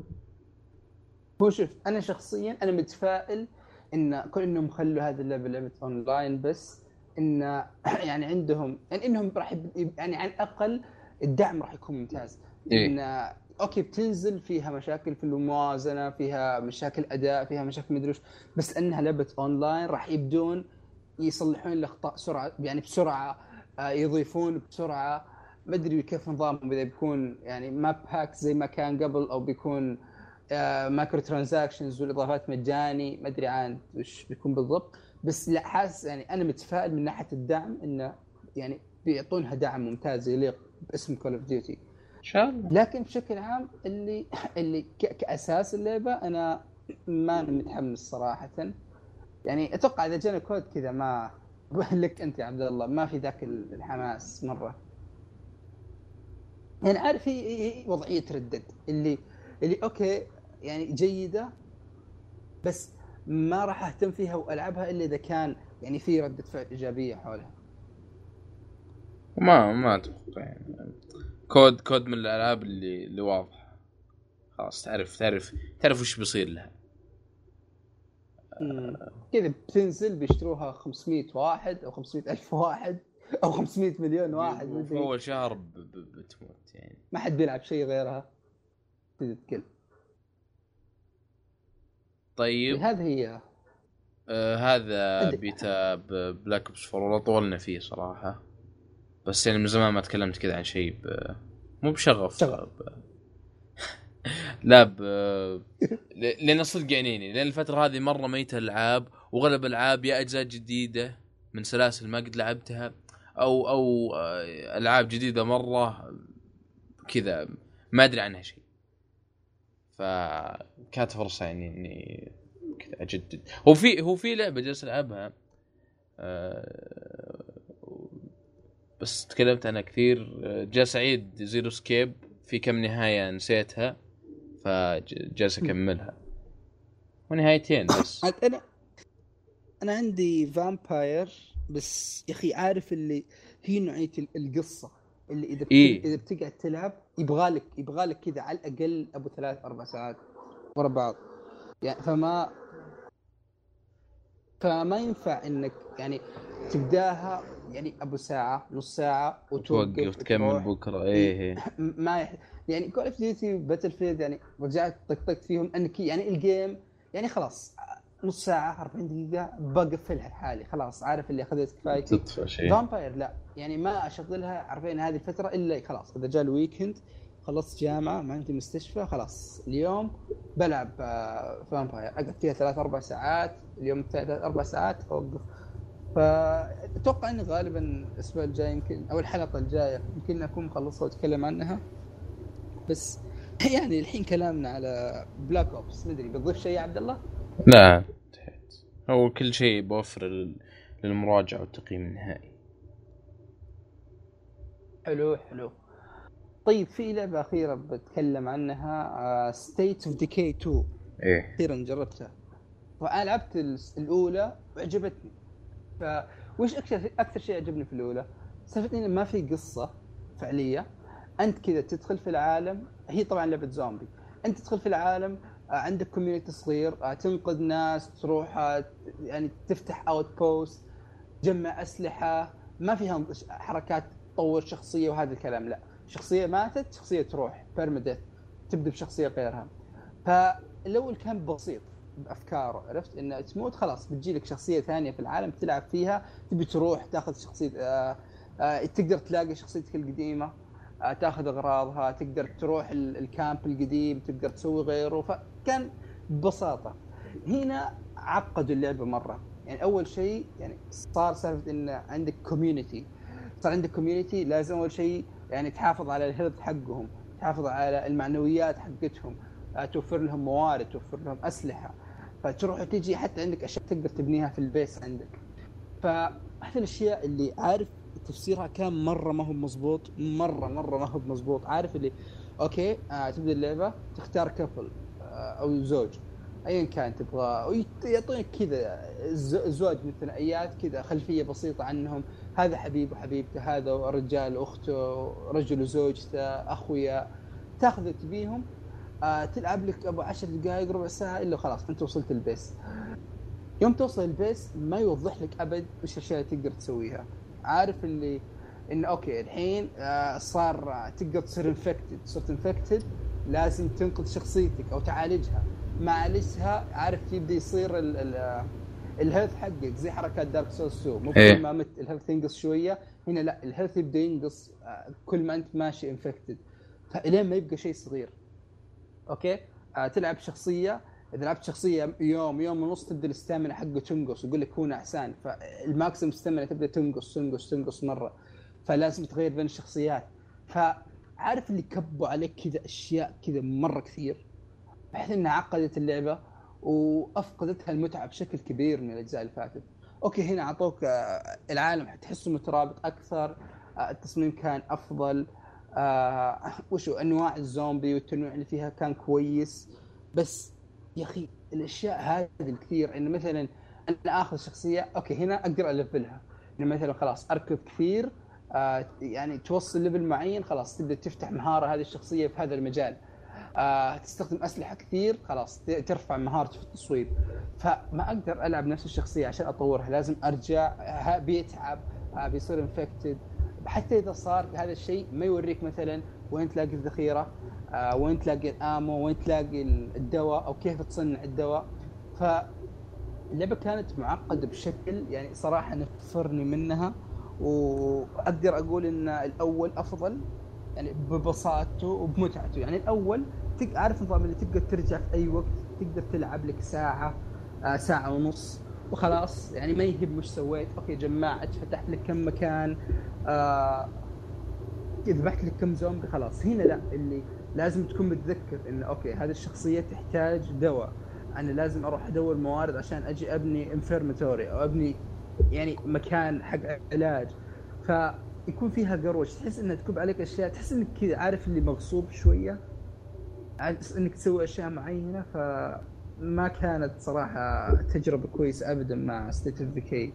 هو شوف أنا شخصيا أنا متفائل إن كون إنهم خلوا هذه اللعبة لعبة أونلاين بس إن يعني عندهم يعني إنهم راح يعني على الأقل الدعم راح يكون ممتاز
إيه.
إن okay بتنزل فيها مشاكل في الموازنة فيها مشاكل أداء فيها مشاكل مدري بس إنها لعبة أونلاين راح يبدون يصلحون الأخطاء سرعه يعني بسرعة آه، يضيفون بسرعة ما أدري كيف نظامهم إذا بيكون يعني map pack زي ما كان قبل أو بيكون microtransactions والإضافات مجاني ما أدري عن وش بيكون بالضبط. بس لا حاسس يعني أنا متفائل من ناحية الدعم إنه يعني بيعطونها دعم ممتاز يليق باسم كول اوف ديوتي
إن شاء الله.
لكن بشكل عام اللي اللي كأساس اللعبة أنا ما متحمس صراحة. يعني أتوقع إذا جانا كود كذا ما لك أنت يا عبد الله ما في ذاك الحماس مرة. يعني عارف هي وضعية Red Dead اللي اللي okay يعني جيدة بس ما راح أهتم فيها وألعبها إلا إذا كان يعني في ردة فعل إيجابية حولها.
ما ما أتوقع يعني. كود كود من الألعاب اللي اللي واضحة. خلاص تعرف تعرف تعرف وش بيصير لها.
كذا بتنزل بيشتروها 500 واحد أو 500 ألف واحد أو 500 مليون واحد مدري
أول شهر بتموت يعني.
ما حد بيلعب شيء غيرها. تكل
طيب.
هذه هي.
آه هذا. بيتا بلاك اوبس 4 والله طولنا فيه صراحة. بس يعني من زمان ما تكلمت كذا عن شيء ب... مو بشغف.
شغف.
ب... لا ب... لأن صدق يعنيني لأن الفترة هذه مرة ميته الألعاب واغلب الألعاب يا أجزاء جديدة من سلاسل ما قد لعبتها أو أو آه، ألعاب جديدة مرة كذا ما أدري عنها شيء. فكانت فرصة يعني إني كذا أجدد. هو في هو في لعبة جالس ألعبها آه، بس تكلمت عنها كثير. جالس أعيد زيرو سكيب في كم نهاية نسيتها فجالس أكملها. ونهايتين بس.
أنا أنا عندي فامباير بس يا أخي عارف اللي هي نوعية ال- القصة. اللي إذا.
إيه.
إذا بتقعد تلعب يبغالك يبغالك كذا على الأقل أبو ثلاث أربع ساعات ورا بعض يعني فما فما ينفع إنك يعني تبداها يعني أبو ساعة نص ساعة وتوقف
توقف تكمل. بكرة إيه إيه.
م- ما يح... يعني كول اوف ديوتي باتل فيلد يعني رجعت طقطقت فيهم إنك يعني ال game يعني خلاص نص ساعة 40 دقيقة بقفلها لحالي خلاص عارف اللي أخذت كفايتي.
تطفى شيء.
فامباير لا يعني ما أشغلها عارفين هذه الفترة إلا خلاص إذا جاء ال weekend خلصت جامعة ما عندي مستشفى خلاص. اليوم بلعب آه، فامباير أقعد فيها ثلاث أربع ساعات. اليوم ثلاث أربع ساعات أوقف. فاتوقع اني غالبا الأسبوع الجاي يمكن أو الحلقة الجاية يمكن أكون مخلصها وأتكلم عنها. بس يعني الحين كلامنا على Black Ops مدري بتضيف شيء يا عبد الله؟
لا. انتهيت. هو كل شيء بوفر لل- للمراجعة والتقييم النهائي.
حلو حلو. طيب في لعبة أخيرة بتكلم عنها State of Decay 2
إيه.
أخيرا جربتها. وأنا لعبت ال- الأولى وعجبتني. فوش أكثر أكثر شيء عجبني في الأولى؟ سالفه إن ما في قصة فعلية. أنت كذا تدخل في العالم. هي طبعا لعبة زومبي. أنت تدخل في العالم عندك community صغير آه، تنقذ ناس تروح آه، يعني تفتح outpost تجمع أسلحة. ما فيها حركات تطور شخصية وهذا الكلام لا. شخصية ماتت شخصية تروح permadeath تبدأ بشخصية غيرها. فالاول كان بسيط بافكاره عرفت؟ انه تموت خلاص بتجي لك شخصية ثانية في العالم تلعب فيها تبي تروح تاخذ شخصية آه آه تقدر تلاقي شخصيتك القديمة. آه تاخذ اغراضها تقدر تروح ال- ال camp القديم تقدر تسوي غيره. فكان ببساطة. هنا عقدوا اللعبة مرة. يعني أول شيء يعني صار سالفة إن عندك community صار عندك community لازم أول شيء يعني تحافظ على ال health حقهم تحافظ على المعنويات حقتهم. آه، توفر لهم موارد توفر لهم أسلحة. فتروح وتجي حتى عندك أشياء تقدر تبنيها في ال base عندك. فهذه الأشياء اللي عارف تفسيرها كان مرة ما هو مزبوط مرة مرة ما هو مزبوط عارف اللي okay آه تبدأ اللعبة تختار couple آه أو زوج. ايا كان تبغى يعطونك كذا ز- زواج من ثنائيات كذا خلفية بسيطة عنهم. هذا حبيب وحبيبته هذا رجال أخته رجل وزوجته أخويا. تاخذ تبيهم آه تلعب لك أبو 10 دقائق ربع ساعة إلا خلاص أنت وصلت ال base. يوم توصل ال base ما يوضح لك أبد وش الاشياء اللي تقدر تسويها. عارف اللي انه okay الحين آه صار آه، تقدر تصير infected صرت infected لازم تنقذ شخصيتك أو تعالجها. معالجها عارف يبدأ يصير ال ال آه، ال health حقك زي حركات Dark Souls 2 مو
إيه.
كل ما مت ال health ينقص شوية هنا لا ال health يبدأ ينقص كل ما أنت ماشي infected فإلين ما يبقى شيء صغير. okay؟ آه تلعب شخصية إذا لعبت شخصية يوم يوم ونص تبدأ ال stamina حقه تنقص يقول لك هو نعسان فال maximum stamina تبدأ تنقص تنقص تنقص مرة. فلازم تغير بين الشخصيات. فعارف اللي كبوا عليك كذا أشياء كذا مرة كثير؟ بحيث إنها عقدت اللعبة وأفقدتها المتعة بشكل كبير من الأجزاء اللي فاتت. okay هنا أعطوك آه، العالم تحسه مترابط أكثر. آه، التصميم كان أفضل. آه وشو أنواع الزومبي والتنوع اللي فيها كان كويس. بس يا أخي الأشياء هذه الكثير انه مثلا أنا آخذ شخصية okay هنا أقدر ألفلها. انه مثلا خلاص أركض كثير آه يعني توصل level معين خلاص تبدأ تفتح مهارة هذه الشخصية في هذا المجال. آه تستخدم أسلحة كثير خلاص ترفع مهارتي في التصويب. فما أقدر ألعب نفس الشخصية عشان أطورها لازم أرجع بيتعب آه بيصير انفكتد حتى إذا صار هذا الشيء ما يوريك مثلا وين تلاقي الذخيرة آه وين تلاقي الآمو وين تلاقي الدواء أو كيف تصنع الدواء. فاللعبة كانت معقدة بشكل يعني صراحة نفرني منها وأقدر أقول إن الأول أفضل يعني ببساطته وبمتعته. يعني الأول عارف نظام اللي تقدر ترجع في أي وقت؟ تقدر تلعب لك ساعة آه ساعة ونص. وخلاص. يعني ما يهم وش سويت. okay جمعت فتحت لك كم مكان. آه ذبحت لك كم زومبي خلاص. هنا لا اللي لازم تكون متذكر انه okay هذه الشخصية تحتاج دواء. أنا لازم أروح أدور موارد عشان أجي أبني infirmary أو أبني يعني مكان حق علاج. فيكون فيها قروشة. تحس إنها تكب عليك أشياء. تحس إنك كذا عارف اللي مغصوب شوية؟ إنك تسوي أشياء معينة فما كانت صراحة تجربة كويسة ابدا مع State of Decay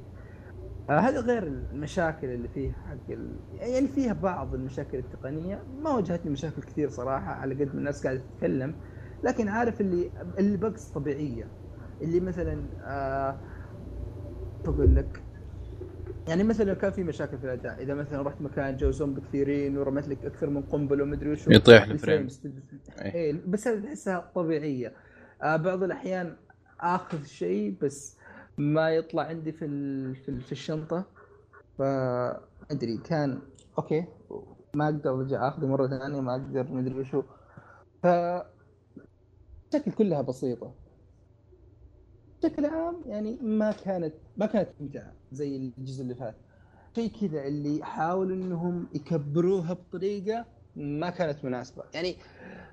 هذا غير المشاكل اللي فيها حق ال... يعني فيها بعض المشاكل التقنية. ما واجهتني مشاكل كثير صراحة على قد ما الناس قاعدة تتكلم. لكن عارف اللي اللي bugs طبيعية. اللي مثلا آه بقول لك؟ يعني مثلا كان في مشاكل في الأداء. إذا مثلا رحت مكان جو زومبي كثيرين ورمت لك أكثر من قنبلة ومدري وش
يطيح ال frame.
اي بس هذه تحسها طبيعية. بعض الأحيان آخذ شيء بس ما يطلع عندي في في, الشنطة. ف أدري كان أوكي ما أقدر أرجع أخذه مرة ثانية ما أقدر مدري وشو. ف الشكل كلها بسيطة. بشكل عام يعني ما كانت ما كانت ممتعة زي الجزء اللي فات. شيء كذا اللي حاولوا إنهم يكبروها بطريقة ما كانت مناسبة. يعني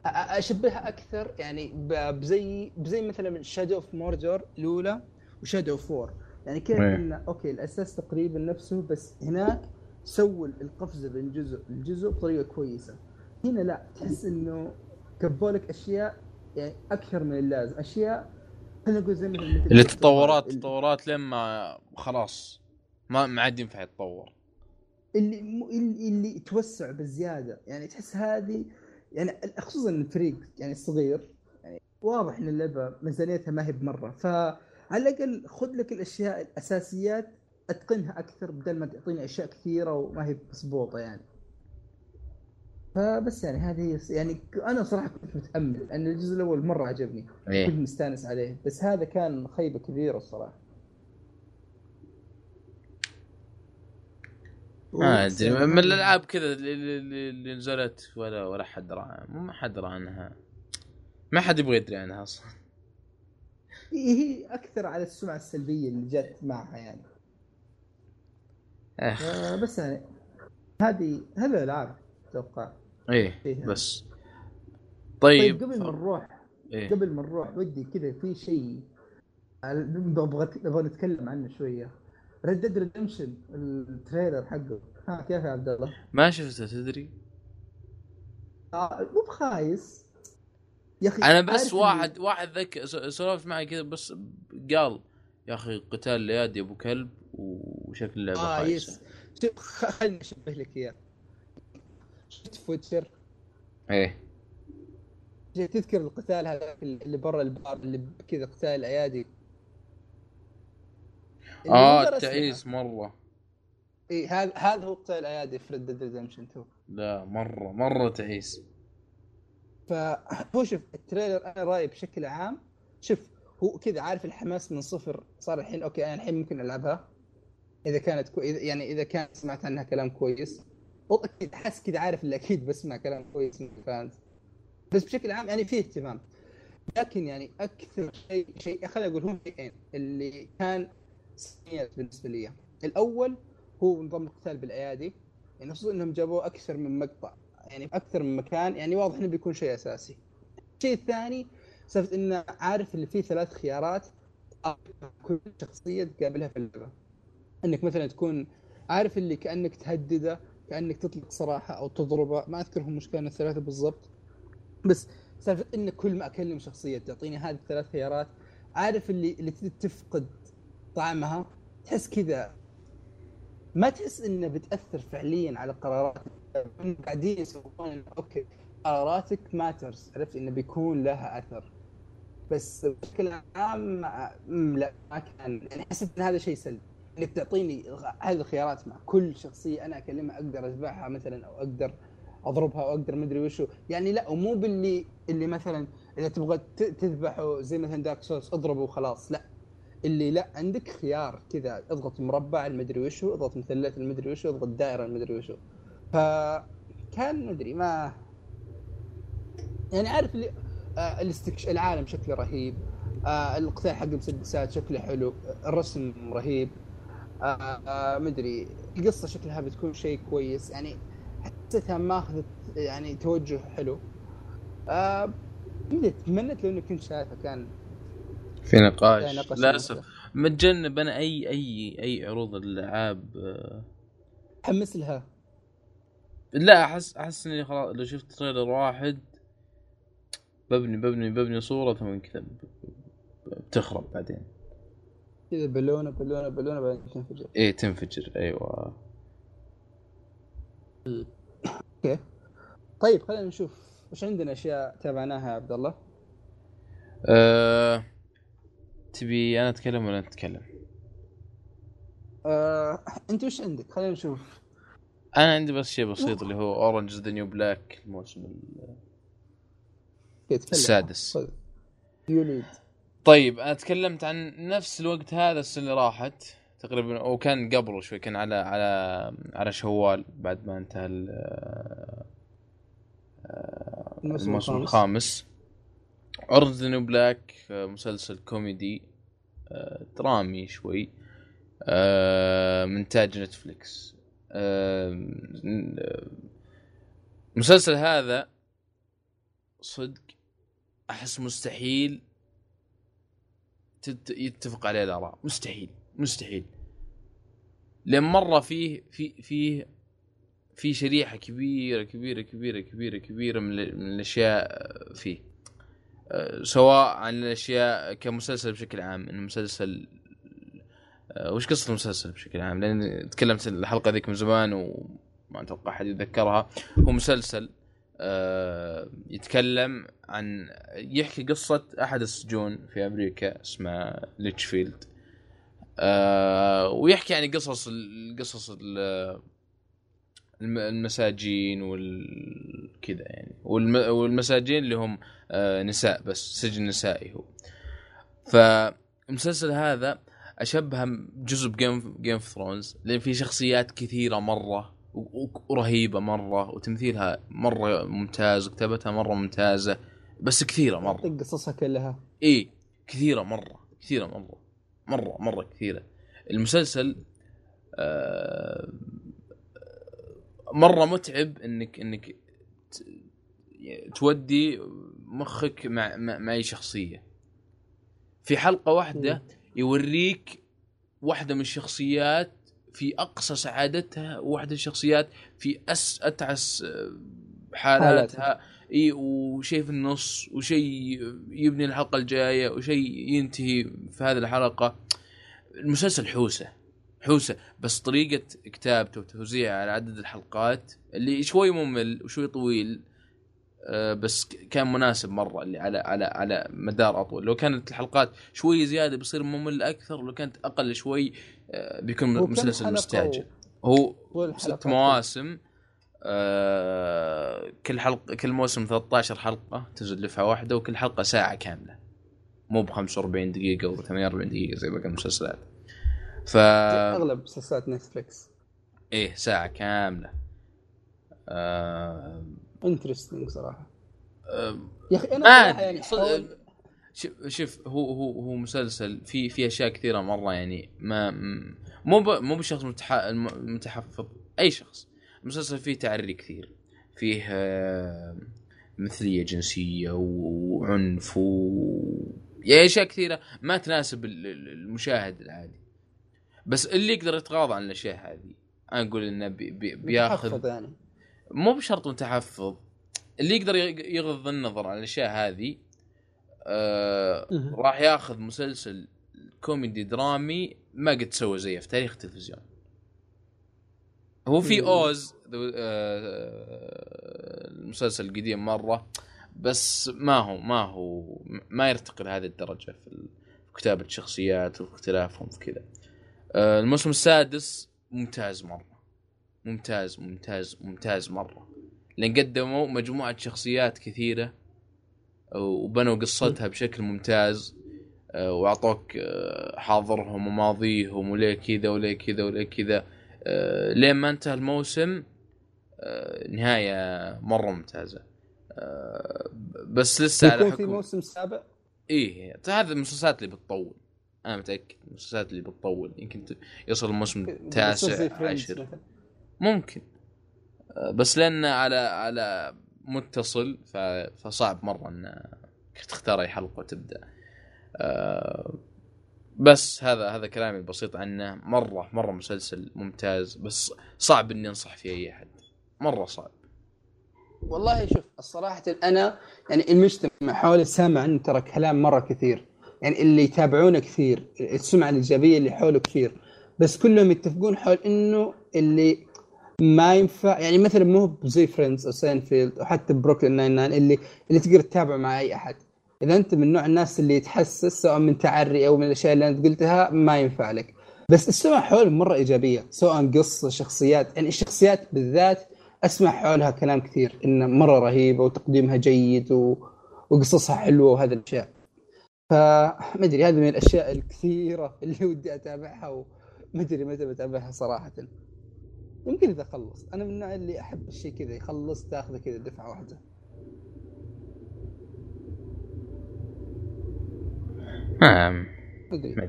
أشبهها أكثر يعني بزي بزي مثلا Shadow of Mordor الأولى و Shadow of War يعني كيف إنه okay الأساس تقريبا نفسه بس هناك سووا القفزه بين جزء الجزء بطريقة كويسة. هنا لا تحس إنه كبوا لك أشياء يعني أكثر من اللازم. أشياء خلينا نقول زي مثل
اللي تطورات تطورات لما خلاص ما ما عاد ينفع يتطور.
اللي اللي, اللي توسع بزيادة. يعني تحس هذه يعني خصوصا الفريق يعني صغير يعني واضح إن اللعبة ميزانيتها ما هي بمرة. فعلى الأقل خذ لك الأشياء الأساسيات أتقنها أكثر بدل ما تعطيني أشياء كثيرة وما هي مضبوطه يعني. فبس يعني هذه يعني أنا صراحة كنت متأمل لأن الجزء الأول مرة عجبني. إيه؟ كنت مستانس عليه. بس هذا كان خيبة كبيرة الصراحة.
ما أدري. من الألعاب كذا اللي, اللي نزلت ولا ولا حد مو ما حد درى عنها ما حد يبغى يدري عنها أصلا.
هي أكثر على السمعة السلبية اللي جت معها يعني. آه بس يعني هذه هذه الألعاب أتوقع.
إيه بس.
طيب, طيب قبل ما نروح إيه؟ قبل ما نروح ودي كذا في شيء نبغى نبغى نتكلم عنه شوية. Red Dead Redemption ال trailer حقه. ها كيف يا عبد الله؟
ما شفته تدري؟
آه مو بخايس.
يا أخي أنا بس واحد واحد ذك سولفت معي كذا بس قال يا أخي قتال اليد يا أبو كلب وشكل اللعبة
آه خايسة. yes. خليني أشبه لك إياه. شفت فوتشر؟
إيه.
تذكر القتال هذا اللي برا البار اللي كذا قتال ايادي
آه تعيس مرة.
إي هذا هذا هو قتال الايادي في Red Dead Redemption 2
لا مرة مرة تعيس.
فهو شوف ال trailer أنا رأيي بشكل عام شوف هو كذا عارف الحماس من صفر صار الحين okay أنا الحين ممكن ألعبها. إذا كانت كو... يعني إذا كانت سمعت عنها كلام كويس. أكيد حس كذا عارف اللي أكيد بسمع كلام كويس من ال fans. بس بشكل عام يعني في اهتمام. لكن يعني أكثر شيء شيء خليني أقول هم شيئين اللي كان بالنسبة لي. الأول هو نظام القتال بالأيادي. يعني خصوصا إنهم جابوه أكثر من مقطع. يعني أكثر من مكان. يعني واضح إنه بيكون شيء أساسي. الشيء الثاني سالفة إنه عارف اللي فيه ثلاث خيارات كل شخصية تقابلها في اللعبة. إنك مثلا تكون عارف اللي كأنك تهدده كأنك تطلق سراحه أو تضربه. ما اذكرهم مش كانوا الثلاثة بالضبط. بس سالفة إن كل ما أكلم شخصية تعطيني هذه الثلاث خيارات عارف اللي اللي تفقد طعمها تحس كذا. ما تحس إنه بتأثر فعليا على قراراتك. قاعدين يسوون okay قراراتك matters عرفت؟ إنه بيكون لها أثر. بس بشكل عام لا ما كان. يعني حسيت إن هذا شيء سلبي. إنك تعطيني هذه الخيارات مع كل شخصية أنا أكلمها أقدر اذبحها مثلا أو أقدر أضربها أو أقدر مدري وشو. يعني لا ومو باللي اللي مثلا إذا تبغى تذبحه زي مثلا دارك سولز اضربه وخلاص. لا. اللي لا عندك خيار كذا اضغط مربع المدري وشو اضغط مثلث المدري وشو اضغط دائرة المدري وشو. فكان مدري ما يعني عارف اللي آه الاستكش... العالم شكله رهيب آه القتال حق المسدسات شكله حلو الرسم رهيب آه آه مدري القصة شكلها بتكون شيء كويس يعني حسيتها ماخذت يعني توجه حلو. آه تمنيت لو اني كنت شايفه كان
في نقاش. للأسف. متجنب أنا اي اي أي عروض الألعاب آه.
حمس لها
لا احس أحس إني خلاص لو شفت تريلر واحد ببني ببني ببني صورة ثم كذا بتخرب بعدين.
كذا بالونه بالونه بالونة بعدين تنفجر.
إيه تنفجر. أيوه.
okay. طيب خلينا نشوف وش عندنا أشياء تابعناها يا عبد الله؟
أه... تبي أنا أتكلم ولا أنت تتكلم؟
أه... أنت وش عندك؟ خلينا نشوف.
أنا عندي بس شيء بسيط اللي هو Orange Is the New Black الموسم السادس.
يوليد
طيب أنا تكلمت عن نفس الوقت هذا السنة اللي راحت تقريبا وكان قبله شوي كان على على على شوال بعد ما انتهى الموسم الخامس. عرض نيو بلاك مسلسل كوميدي آه، درامي شوي آه، من تاج نتفليكس. المسلسل آه، هذا صدق أحس مستحيل يتفق عليه الآراء. مستحيل مستحيل. لأن مرة فيه في فيه في شريحة كبيرة كبيرة كبيرة كبيرة كبيرة من, الأشياء فيه. سواء عن الأشياء كمسلسل بشكل عام إنه مسلسل أه، وش قصة المسلسل بشكل عام؟ لأن تكلمت الحلقة ذيك من زمان وما أتوقع أحد يتذكرها. هو مسلسل أه، يتكلم عن يحكي قصة أحد السجون في أمريكا اسمه Litchfield. ويحكي يعني قصص القصص المساجين والكذا يعني. والمساجين اللي هم آه، نساء بس سجن نسائي هو. فالمسلسل هذا اشبهه جزء ب Game Game of Thrones لأن في شخصيات كثيرة مرة ورهيبة مرة وتمثيلها مرة ممتاز وكتابتها مرة ممتازة بس كثيرة مرة.
قصصها كلها.
اي كثيرة مرة كثيرة مرة مرة مرة كثيرة. المسلسل آه مرة متعب انك إنك تودي مخك مع مع أي شخصية. في حلقة واحدة يوريك واحدة من الشخصيات في أقصى سعادتها وواحده من الشخصيات في أس أتعس حالاتها. إي وشيء في النص وشيء يبني الحلقة الجاية وشيء ينتهي في هذه الحلقة. المسلسل حوسة. حوسة. بس طريقة كتابته وتوزيعه على عدد الحلقات اللي شوي ممل وشوي طويل آه، بس كان مناسب مرة اللي على على على مدار أطول. لو كانت الحلقات شوي زيادة بيصير ممل أكثر ولو كانت أقل شوي آه، بيكون مسلسل مستعجل. هو؟ ست مواسم آه كل حلقه كل موسم 13 حلقة تنزل دفعه واحدة وكل حلقة ساعة كاملة. مو ب 45 دقيقة و 48 دقيقة زي باقي المسلسلات. ف
أغلب مسلسلات Netflix
إيه ساعة كاملة.
آه... interesting صراحة.
آه... يا أخي أنا آه يعني صد... شوف هو هو هو مسلسل في في أشياء كثيرة مرة يعني ما مو ب... مو بشخص متح... متحفظ أي شخص. المسلسل فيه تعري كثير. فيه مثلية جنسية وعنف و يعني أشياء كثيرة ما تناسب المشاهد العادي. بس اللي يقدر يتغاضى عن الأشياء هذه أنا أقول إنه بي بي بياخذ يعني. مو بشرط متحفظ اللي يقدر يغض النظر عن الأشياء هذه آه راح ياخذ مسلسل كوميدي درامي ما قد سوى زيه في تاريخ التلفزيون. هو في أوز آه، المسلسل القديم مرة بس ما هو ما هو ما يرتقي لهذه الدرجة في كتابة الشخصيات واختلافهم في كذا. الموسم السادس ممتاز مرة. ممتاز ممتاز ممتاز مرة. لأن قدموا مجموعة شخصيات كثيرة وبنوا قصتها بشكل ممتاز آه، وأعطوك حاضرهم وماضيهم وليه كذا وليه كذا وليه كذا. آه، لين ما انتهى الموسم آه، نهاية مرة ممتازة. آه، بس لسه
على حكم في موسم سابع؟
إيه هذا المسلسلات اللي بتطول. أنا متأكد المسلسلات اللي بتطول يمكن يوصل الموسم التاسع عشر. ممكن. بس لأن على على متصل فصعب مرة إن تختار أي حلقة وتبدأ. بس هذا هذا كلامي البسيط عنه. مرة مرة مسلسل ممتاز بس صعب إني أنصح فيه أي أحد. مرة صعب.
والله شوف الصراحة أنا يعني المجتمع حولي سامع عنه ترى كلام مرة كثير. يعني اللي يتابعونه كثير السمعة الإيجابية اللي حوله كثير. بس كلهم يتفقون حول إنه اللي ما ينفع يعني مثلا مو زي Friends أو سينفيلد أو حتى Brooklyn Nine-Nine اللي اللي تقدر تتابعه مع أي أحد. إذا أنت من نوع الناس اللي يتحسس سواء من تعري أو من الأشياء اللي أنت قلتها ما ينفع لك. بس السمع حول مرة إيجابية سواء قصة شخصيات. يعني الشخصيات بالذات أسمع حولها كلام كثير انها مرة رهيبة وتقديمها جيد و... وقصصها حلوة وهذه الأشياء. فما أدري هذه من الأشياء الكثيرة اللي ودي أتابعها وما أدري متى بتابعها صراحة. يمكن إذا خلص أنا من النوع اللي أحب الشيء كذا يخلص تاخذه كذا دفعة واحدة.
ما ما أدري.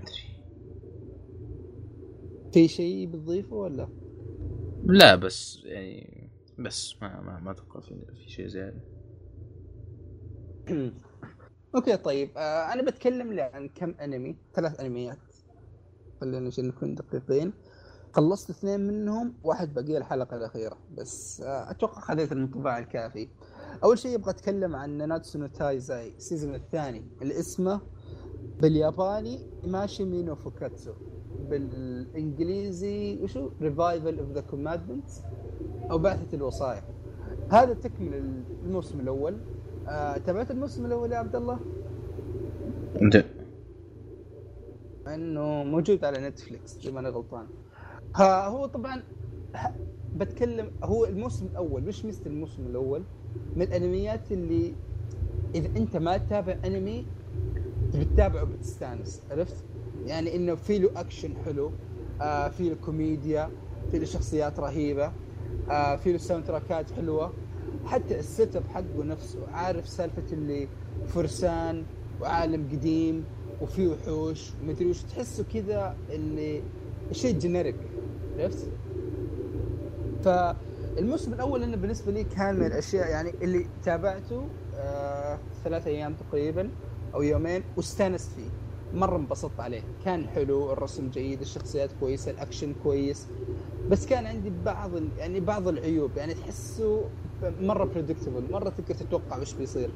في شيء بتضيفه ولا؟
لا بس يعني بس ما ما, ما أتوقع في, في شيء زيادة.
okay طيب. آه أنا بتكلم عن كم أنمي؟ ثلاث أنميات. خلينا عشان نكون دقيقين. خلصت اثنين منهم واحد باقي الحلقة الأخيرة. بس آه أتوقع خذيت الانطباع الكافي. أول شيء أبغى أتكلم عن Nanatsu no Taizai ال season الثاني. اللي اسمه بالياباني Imashime no Fukkatsu بالإنجليزي وشو؟ Revival of The Commandments أو بعثة الوصايا. هذا تكمل الموسم الأول. آه، تابعت الموسم الأول يا عبد الله؟
انت
إنه موجود على نتفليكس اذا ماني غلطان ها هو طبعا بتكلم هو الموسم الأول مش مثل الموسم الأول من الأنميات اللي إذا أنت ما تتابع أنمي بتتابعه بتستانس عرفت؟ يعني إنه في له أكشن حلو آه في له كوميديا في له شخصيات رهيبة آه في له soundtrack ات حلوة حتى ال setup حقه نفسه عارف سالفة اللي فرسان وعالم قديم وفي وحوش ومدري وش تحسه كذا اللي شيء generic عرفت؟ فالموسم الأول أنا بالنسبة لي كان من الأشياء يعني اللي تابعته آه ثلاث أيام تقريبا أو يومين واستانست فيه. مرة انبسطت عليه. كان حلو الرسم جيد الشخصيات كويسة الأكشن كويس. بس كان عندي بعض يعني بعض العيوب. يعني تحسه مرة بريدكتبل مرة تقدر تتوقع وش بيصير.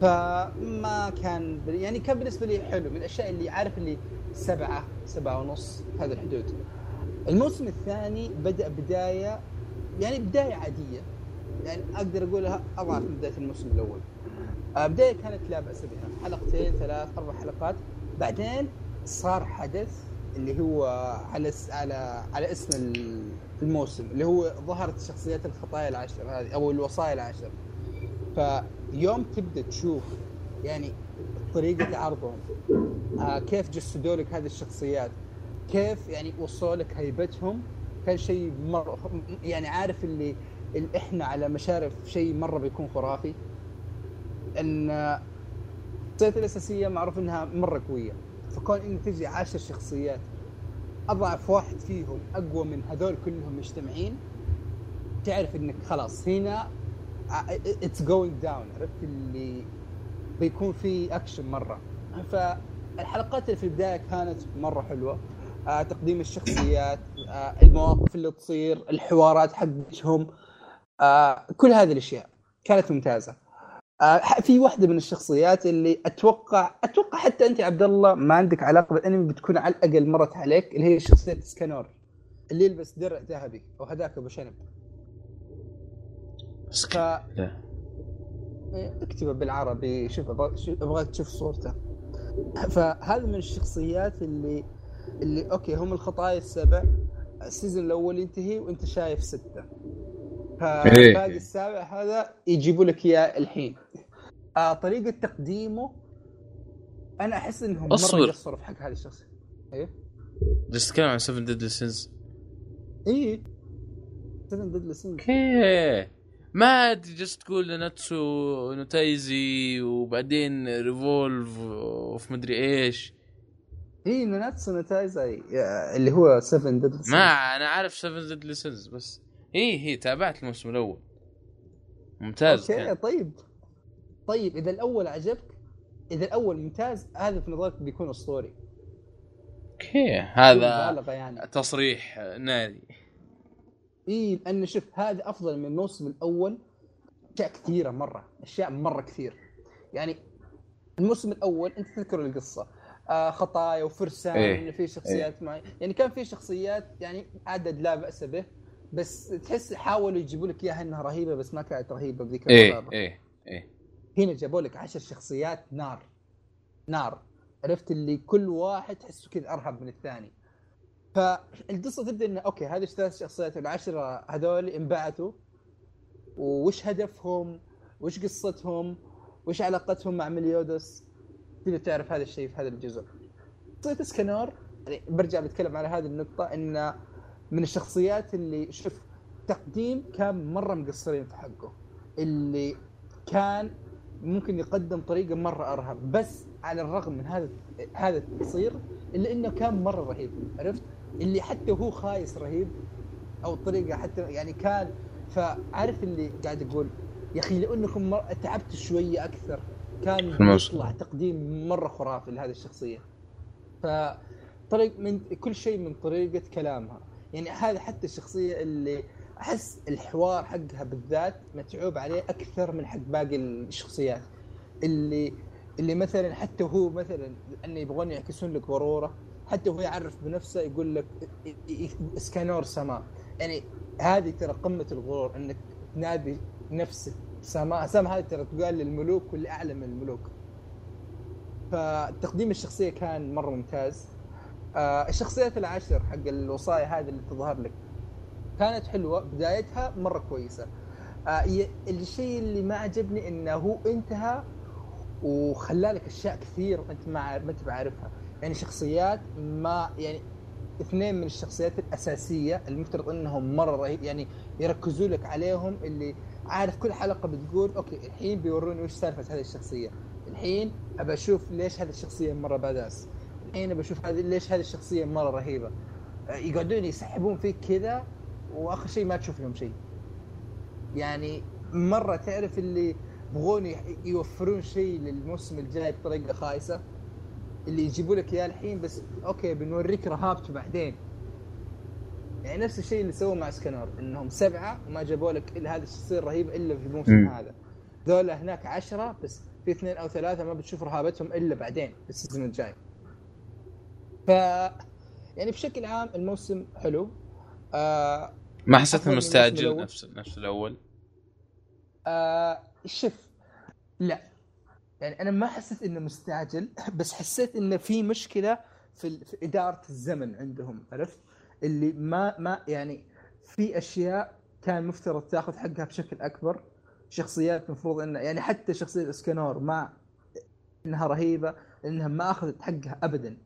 فما كان يعني كان بالنسبة لي حلو من الأشياء اللي عارف اللي سبعة سبعة ونص هذه الحدود. الموسم الثاني بدأ بداية يعني بداية عادية. يعني أقدر أقولها أضعف من بداية الموسم الأول. آه، بداية كانت لا باس بها حلقتين ثلاث أربع حلقات. بعدين صار حدث اللي هو على على على اسم الموسم اللي هو ظهرت شخصيات الخطايا العشر هذه أو الوصايا العشر فيوم تبدأ تشوف يعني طريقة عرضهم آه كيف جسدوا لك هذه الشخصيات كيف يعني وصلوا لك هيبتهم. كان شيء مره يعني عارف اللي, اللي إحنا على مشارف شيء مرة بيكون خرافي. إن الشخصيات الأساسية معروف إنها مرة قوية. فكون انك تجي عشر شخصيات أضعف واحد فيهم أقوى من هذول كلهم مجتمعين تعرف إنك خلاص هنا it's going down عرفت؟ اللي بيكون في اكشن مرة. فالحلقات اللي في البداية كانت مرة حلوة. آه تقديم الشخصيات آه المواقف اللي تصير الحوارات حقتهم آه كل هذه الأشياء كانت ممتازة. في واحدة من الشخصيات اللي أتوقع أتوقع حتى أنت عبد الله ما عندك علاقة بالأنمي بتكون على الأقل مرت عليك اللي هي شخصية سكانور اللي يلبس درع ذهبي أو هذاك أبو شنب. ف
لا.
اكتبه بالعربي شوف- ابغاك تشوف صورته فهذا من الشخصيات اللي اللي أوكي هم الخطايا السبع ال season الأول ينتهي وأنت شايف ستة
إيه.
فباقي السابع هذا يجيبوا لك إياه الحين. آه طريقة تقديمه أنا أحس إنهم
أصبر.
مره قصروا في حق هذه الشخصيه إيه؟
جالس تتكلم عن 7 Deadly Sins
إيه. Seven Deadly Sins
okay. ما أدري جالس تقول Natsu no Taizai وبعدين Revival of وفي مدري إيش.
إيه Nanatsu no Taizai آه، اللي هو 7 Deadly
ما أنا عارف 7 Deadly Sins بس هي هي تابعت الموسم الأول. ممتاز
okay
كان.
طيب. طيب إذا الأول عجبك إذا الأول ممتاز هذا في نظرك بيكون أسطوري.
okay هذا
يعني.
تصريح ناري
اي لأن شوف هذا أفضل من الموسم الأول أشياء كثيرة مرة أشياء مرة كثير. يعني الموسم الأول أنت تذكر القصة. آه خطايا وفرسان
إيه،
في شخصيات معي. يعني كان في شخصيات يعني عدد لا بأس به. بس تحس حاولوا يجيبوا لك إياها إنها رهيبة بس ما كانت رهيبة بذيك إيه.
إيه إيه.
هنا جابوا لك عشر شخصيات نار نار. عرفت اللي كل واحد تحسه كذا أرهب من الثاني. فالقصة تبدأ إنه أوكي هذه الثلاث شخصيات العشرة هذول انبعثوا. وش هدفهم؟ وش قصتهم؟ وش علاقتهم مع مليودس تبدا تعرف هذا الشيء في هذا الجزء. شخصيه اسكنور يعني برجع بتكلم على هذه النقطة انه من الشخصيات اللي شوف تقديم كان مرة مقصرين في حقه. اللي كان ممكن يقدم طريقة مرة ارهب بس على الرغم من هذا هذا التقصير إلا إنه كان مرة رهيب. عرفت؟ اللي حتى هو خايس رهيب أو الطريقة حتى يعني كان فعارف اللي قاعد أقول يا أخي لو انكم مر... تعبتوا شوية أكثر. كان. يطلع تقديم مرة خرافي لهذه الشخصية. فطريق من كل شيء من طريقة كلامها. يعني هذا حتى الشخصية اللي أحس الحوار حقها بالذات متعوب عليه أكثر من حق باقي الشخصيات. اللي اللي مثلا حتى هو مثلا انه يبغون يعكسون لك غرورة حتى هو يعرف بنفسه يقول لك إسكانور سماء يعني هذه ترى قمة الغرور إنك تنادي نفسك سماء سماء هذه ترى تقال للملوك واللي اعلى من الملوك. فتقديم الشخصية كان مرة ممتاز. الشخصيات العشر حق الوصايا هذه اللي تظهر لك. كانت حلوة بدايتها مرة كويسة. آه الشيء اللي ما عجبني إنه هو انتهى وخلالك أشياء كثير أنت ما ما انت بعرفها يعني شخصيات ما يعني اثنين من الشخصيات الأساسية المفترض إنهم مرة رهيب يعني يركزوا لك عليهم اللي عارف كل حلقة بتقول أوكي الحين بيوروني وش سالفة هذه الشخصية. الحين أبى أشوف ليش هذه الشخصية مرة باداس الحين ابى أشوف هذه ليش هذه الشخصية مرة رهيبة. يقعدون يسحبون فيك كذا وآخر شيء ما تشوف لهم شيء. يعني مرة تعرف اللي يبغون يوفرون شيء للموسم الجاي بطريقة خايسة؟ اللي يجيبوا لك إياه الحين بس okay بنوريك رهابته بعدين. يعني نفس الشيء اللي سووه مع إسكانور إنهم سبعة وما جابوا لك إلا هذه الشخصية الرهيبة إلا في الموسم
مم.
هذا. ذولا هناك عشرة بس في اثنين أو ثلاثة ما بتشوف رهابتهم إلا بعدين في ال season الجاي. ف يعني بشكل عام الموسم حلو. آه
ما حسيت انه مستعجل. نفس نفس الأول؟
آه شوف لا. يعني أنا ما حسيت إنه مستعجل بس حسيت إنه في مشكلة في, في إدارة الزمن عندهم عرفت؟ اللي ما ما يعني في أشياء كان مفترض تاخذ حقها بشكل أكبر. شخصيات المفروض انه يعني حتى شخصية اسكنور مع إنها رهيبة إنها ما أخذت حقها ابدا.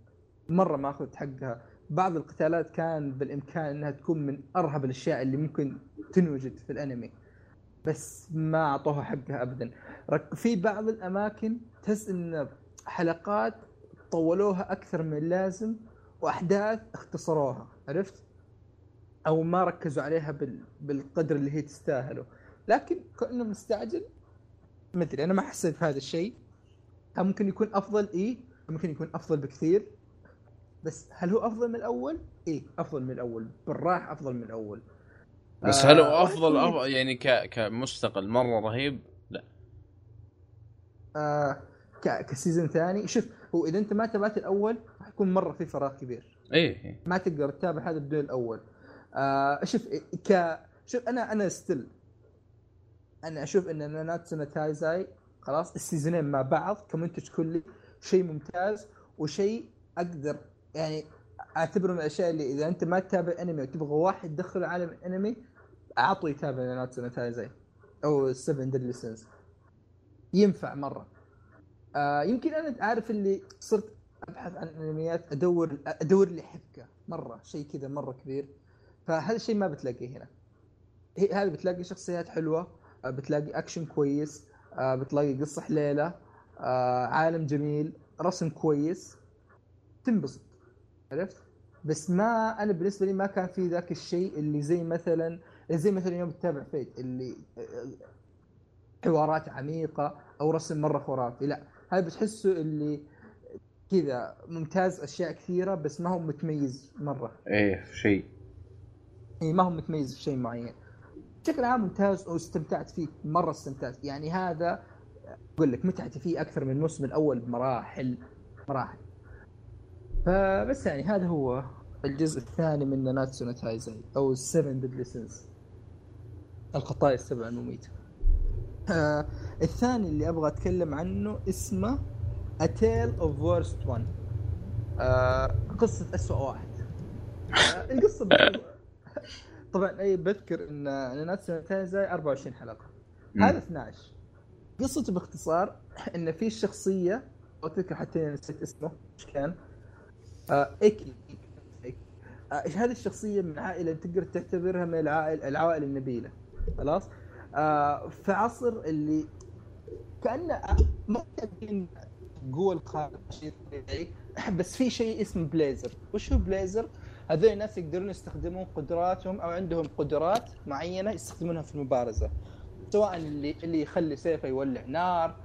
مرة ما أخذت حقها. بعض القتالات كان بالإمكان إنها تكون من أرهب الأشياء اللي ممكن تنوجد في الأنمي بس ما أعطوها حقها ابدا. في بعض الأماكن تحس إن حلقات طولوها أكثر من اللازم وأحداث اختصروها عرفت؟ أو ما ركزوا عليها بال... بالقدر اللي هي تستاهله. لكن كأنه مستعجل ما ادري أنا ما حسيت بهذا الشيء. ممكن يكون أفضل اي ممكن يكون أفضل بكثير. بس هل هو أفضل من الأول؟ إيه أفضل من الأول بالراحة أفضل من الأول
بس هل هو أفضل أفضل يعني ك... كمستقل مرة رهيب؟ لا
آه ك... ك season ثاني شوف هو إذا أنت ما تابعت الأول راح يكون مرة في فراغ كبير
إيه, إيه.
ما تقدر تتابع هذا بدون الأول آه شوف ك شوف أنا أنا still أنا أشوف إن ناناتسو تايزاي خلاص السيزونين مع بعض كمنتج كلي شيء ممتاز وشيء أقدر يعني اعتبره من الاشياء اللي اذا انت ما تتابع انمي وتبغى واحد يدخل عالم الانمي اعطه يتابع ناناتسو تايزاي أو 7 Deadly Sins ينفع مرة. آه يمكن أنا عارف اللي صرت أبحث عن أنميات ادور أدور لي حبكة. مرة. شيء كذا مرة كبير. فهذا الشيء ما بتلاقيه هنا. هذا بتلاقي شخصيات حلوة. آه، بتلاقي اكشن كويس. آه، بتلاقي قصة حليلة. آه، عالم جميل. رسم كويس. تنبسط. عرفت؟ بس ما أنا بالنسبة لي ما كان في ذاك الشيء اللي زي مثلا زي مثلا يوم تتابع Fate اللي حوارات عميقة أو رسم مرة خرافي. لا هذا بتحسه اللي كذا ممتاز أشياء كثيرة بس ما هو متميز مرة.
إيه شيء.
اي ما هو متميز في شيء معين. بشكل عام ممتاز واستمتعت فيه مرة استمتعت. يعني هذا أقول لك متعتي فيه أكثر من الموسم الأول بمراحل مراحل. فبس يعني هذا هو الجزء الثاني من ناناتسو تايزاي أو 7 Deadly Sins الخطايا السبع المميتة. آه الثاني اللي أبغى أتكلم عنه اسمه A Tale of Worst One. آه قصة أسوأ واحد. آه القصة طبعا أي بذكر إن ناناتسو تايزاي 24 حلقة. هذا 12 قصته باختصار إن في شخصية أو تذكر حتى نسيت اسمه إيش كان؟ ايكي آه هذه الشخصية من عائلة تقدر تعتبرها من العائل العوائل النبيلة. خلاص؟ آه في عصر اللي كأنه ما قوة الخارق بس في شيء اسمه بليزر. وش هو بليزر؟ هذول الناس يقدرون يستخدمون قدراتهم أو عندهم قدرات معينة يستخدمونها في المبارزة. سواء اللي اللي يخلي سيفه يولع نار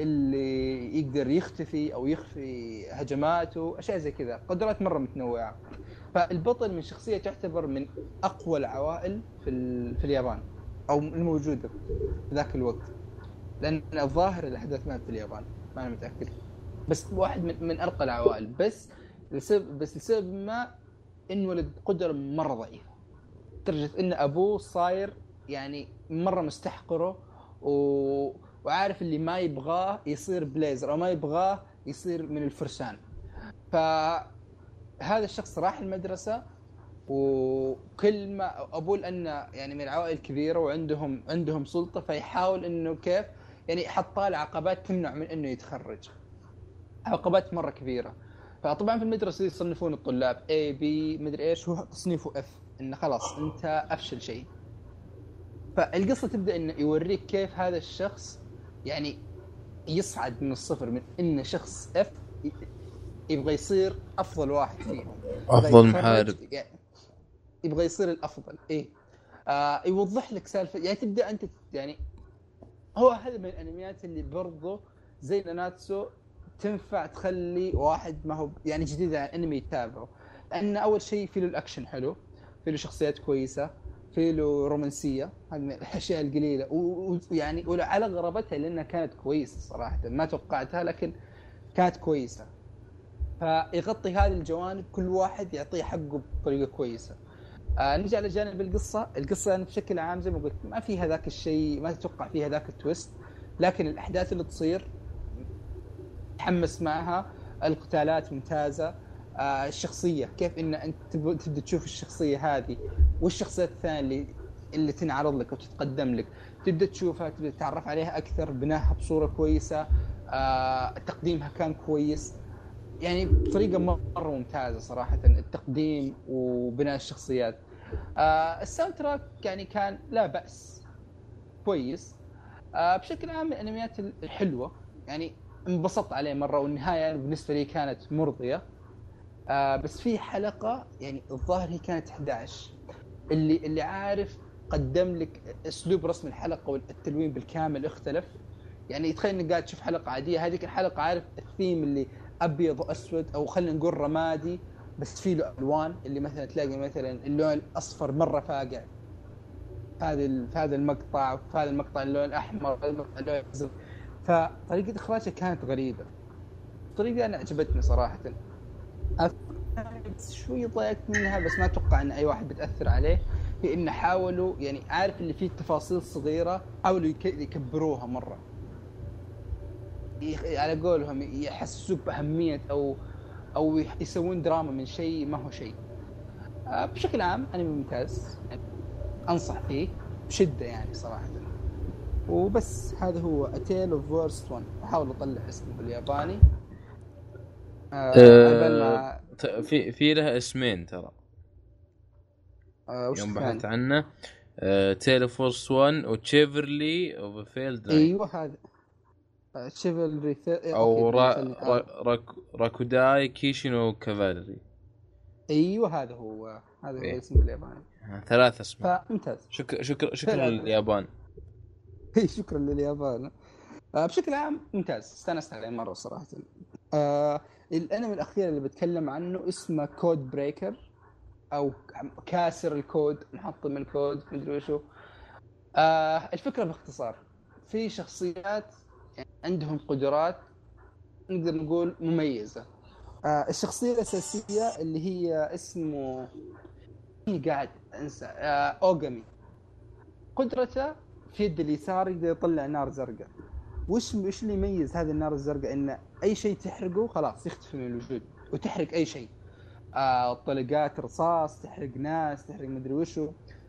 اللي يقدر يختفي أو يخفي هجماته أشياء زي كذا قدرات مرة متنوعة. فالبطل من شخصية تعتبر من أقوى العوائل في في اليابان أو الموجودة في ذاك الوقت. لأن الظاهر الأحداث ما في اليابان ما أنا متأكد. بس واحد من, من أرقى العوائل. بس لسبب بس لسبب ما انولد بقدره مرة ضعيفه لدرجة إن أبوه صاير يعني مرة مستحقره و... وعارف اللي ما يبغاه يصير بليزر أو ما يبغاه يصير من الفرسان فهذا الشخص راح المدرسة وكل ما ابوه لأنه يعني من العوائل الكبيرة وعندهم عندهم سلطة فيحاول إنه كيف يعني حط له عقبات تمنع من إنه يتخرج. عقبات مرة كبيرة. فطبعا في المدرسة يصنفون الطلاب A B مدري إيش هو تصنيفه F إنه خلاص أنت أفشل شيء. فالقصة تبدأ إنه يوريك كيف هذا الشخص يعني يصعد من الصفر من انه شخص اف يبغى يصير أفضل واحد فيهم.
أفضل محارب.
يعني يبغى يصير الأفضل. إيه. آه يوضح لك سالفة. يعني تبدأ أنت يعني هو هذا من الأنميات اللي برضه زي ناناتسو تنفع تخلي واحد ما هو يعني جديد عن انمي يتابعه. لأن أول شيء في له الأكشن حلو في له شخصيات كويسة. في له رومانسية هذه من الأشياء القليلة. ويعني وعلى غرابتها لأنها كانت كويسة صراحة ما توقعتها لكن كانت كويسة. فيغطي هذه الجوانب كل واحد يعطيه حقه بطريقة كويسة. آه نجي على جانب القصة. القصة يعني بشكل عام زي ما قلت ما فيها ذاك الشيء ما تتوقع فيها ذاك التويست لكن الأحداث اللي تصير تحمس معها القتالات ممتازة. آه الشخصية كيف إن أنت تبدأ تشوف الشخصية هذه؟ والشخصيات الثانية اللي اللي تنعرض لك وتتقدم لك. تبدأ تشوفها تبدأ تتعرف عليها أكثر بناها بصورة كويسة آه تقديمها كان كويس. يعني بطريقة مرة ممتازة صراحة التقديم وبناء الشخصيات. آه ال soundtrack يعني كان لا بأس. كويس. آه بشكل عام الأنميات الحلوة. يعني انبسطت عليه مرة والنهاية يعني بالنسبة لي كانت مرضية. آه بس في حلقة يعني الظاهر هي كانت 11 اللي اللي عارف قدم لك أسلوب رسم الحلقة والتلوين بالكامل اختلف يعني تخيل إنك قاعد تشوف حلقة عادية هذيك الحلقة عارف الثيم اللي أبيض وأسود أو خلينا نقول رمادي بس في له ألوان. اللي مثلا تلاقي مثلا اللون الأصفر مرة فاقع هذا في هذا المقطع في هذا المقطع اللون الأحمر اللون الأزرق. فطريقة اخراجه كانت غريبة. الطريقة أنا عجبتني صراحة. بس شوي ضايقت منها؟ بس ما أتوقع إن أي واحد بتأثر عليه. في انه حاولوا يعني عارف اللي فيه تفاصيل صغيرة حاولوا يكبروها مرة. على قولهم يحسسوك بأهمية أو أو يسوون دراما من شيء ما هو شيء. آه، بشكل عام انمي ممتاز. يعني أنصح فيه بشدة يعني صراحة. وبس هذا هو A Tale of Worst 1 أحاول أطلع اسمه بالياباني.
آه أه في في لها اسمين ترى.
آه
يوم بحثت عنه. Tale of Worst 1 و Chivalry of
Failed أيوه هذا. Chivalry
أو را... را... راك... راكوداي كيشي نو
Cavalry. أيوه هذا هو. هذا هو إيه. اسم الياباني.
ثلاث أسماء.
فممتاز.
شكرا شكرا شكرا لليابان.
إي شكرا لليابان. آه بشكل عام ممتاز. استأنست عليه مرة صراحة. آه الانمي الاخير اللي بتكلم عنه اسمه Code Breaker أو كاسر الكود محطم الكود مدري وشو. آه الفكرة باختصار في شخصيات عندهم قدرات نقدر نقول مميزة. آه الشخصية الأساسية اللي هي اسمه قاعد أنسى. آه أوغامي. قدرته في يد اليسار يقدر يطلع نار زرقاء. وش وش اللي يميز هذه النار الزرقاء؟ انه أي شيء تحرقه خلاص يختفي من الوجود وتحرق أي شيء. آه طلقات رصاص تحرق ناس تحرق مدري وشو.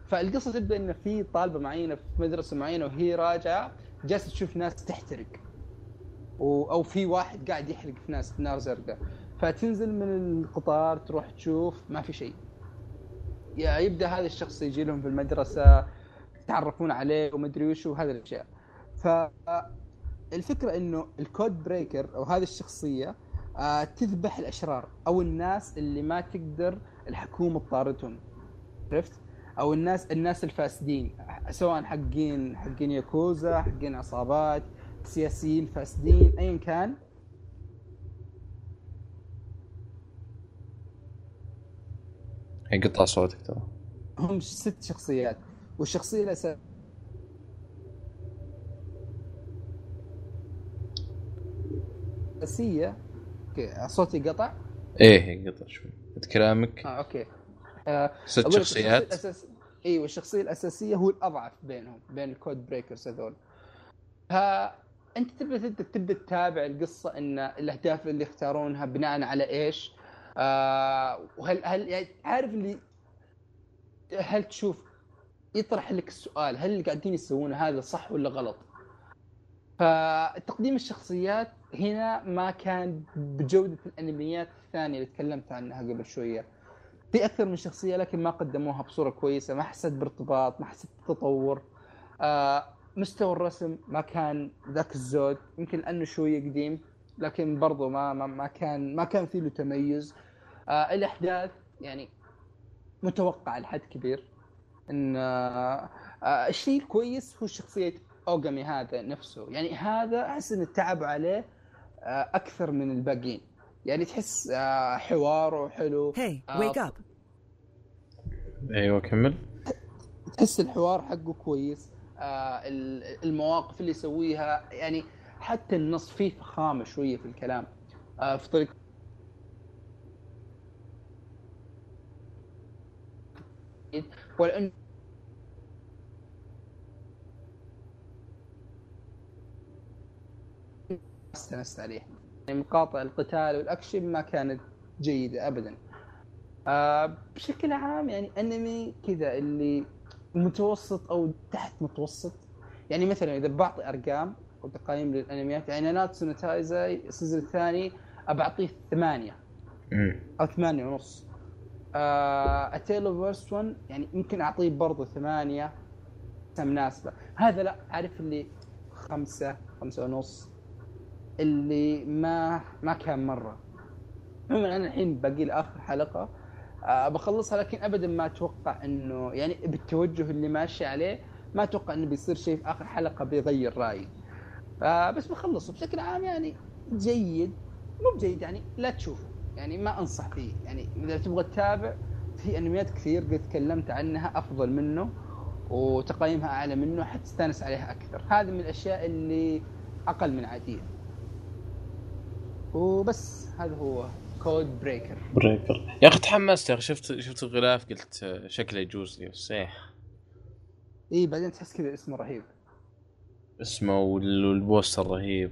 فالقصة تبدا ان في طالبة معينة في مدرسة معينة وهي راجعة جالسة تشوف ناس تحترق. أو في واحد قاعد يحرق في ناس بنار زرقاء. فتنزل من القطار تروح تشوف ما في شيء. يبدأ هذا الشخص يجي لهم في المدرسة يتعرفون عليه ومدري وش وهذه الأشياء. ف الفكرة إنه الكود بريكر أو هذه الشخصية آه تذبح الأشرار أو الناس اللي ما تقدر الحكومة تطاردهم. عرفت؟ أو الناس الناس الفاسدين سواء حقين حقين ياكوزا حقين عصابات سياسيين فاسدين ايا كان.
يقطع صوتك ترى.
هم ست شخصيات والشخصية الأساسية الاساسيه أوكي صوتي قطع.
إيه قطع شوي. كلامك.
آه أوكي. آه
ست شخصيات.
الأساس... أيوه الشخصيه الأساسية هو الأضعف بينهم بين ال Code Breakers هذول. فانت تبدا تبدا تتابع القصة إن الأهداف اللي يختارونها بناء على إيش؟ آه وهل هل يعني عارف اللي هل تشوف يطرح لك السؤال هل اللي قاعدين يسوونه هذا صح ولا غلط؟ فتقديم الشخصيات هنا ما كان بجودة الأنميات الثانية اللي تكلمت عنها قبل شوية. في أكثر من شخصية لكن ما قدموها بصورة كويسة، ما حسيت بارتباط، ما حسيت بتطور. آه مستوى الرسم ما كان ذاك الزود، يمكن لأنه شوية قديم لكن برضو ما ما, ما كان ما كان في له تميز. آه الأحداث يعني متوقع لحد كبير. إن آه آه الشيء الكويس هو شخصية أوغامي هذا نفسه يعني هذا أحس ان التعب عليه أكثر من الباقيين. يعني تحس آه حواره حلو
هي ويك اب
أيوه كمل.
تحس الحوار حقه كويس. آه المواقف اللي يسويها يعني حتى النص فيه فخامة شوية في الكلام. آه في طريقه ولأن استانست عليه. يعني مقاطع القتال والأكشن ما كانت جيدة ابدا. آه بشكل عام يعني أنمي كذا اللي متوسط أو تحت متوسط. يعني مثلا إذا بعطي أرقام أو تقايم للأنميات يعني ناناتسو نو تايزاي ال season الثاني أبعطيه ثمانية. أو ثمانية ونص. آه A Tale of Worst 1 يعني يمكن أعطيه برضه ثمانية. مناسبة هذا لا عارف اللي خمسة خمسة ونص. اللي ما ما كان مرة. عموما أنا الحين باقي لي آخر حلقة. آه بخلصها لكن ابدا ما أتوقع إنه يعني بالتوجه اللي ماشي عليه ما أتوقع إنه بيصير شيء في آخر حلقة بيغير رأيي. آه بس بخلصه بشكل عام يعني جيد. مو بجيد يعني لا تشوفه. يعني ما أنصح فيه. يعني إذا تبغى تتابع في أنميات كثير قد تكلمت عنها أفضل منه وتقييمها أعلى منه حتستانس عليها أكثر. هذه من الأشياء اللي أقل من عادية. وبس هذا هو Code Breaker
Breaker يا أخي تحمست يا أخي شفت شفت الغلاف قلت شكله يجوز. لي بس إيه
إي بعدين تحس كذا اسمه رهيب.
اسمه وال- وال poster رهيب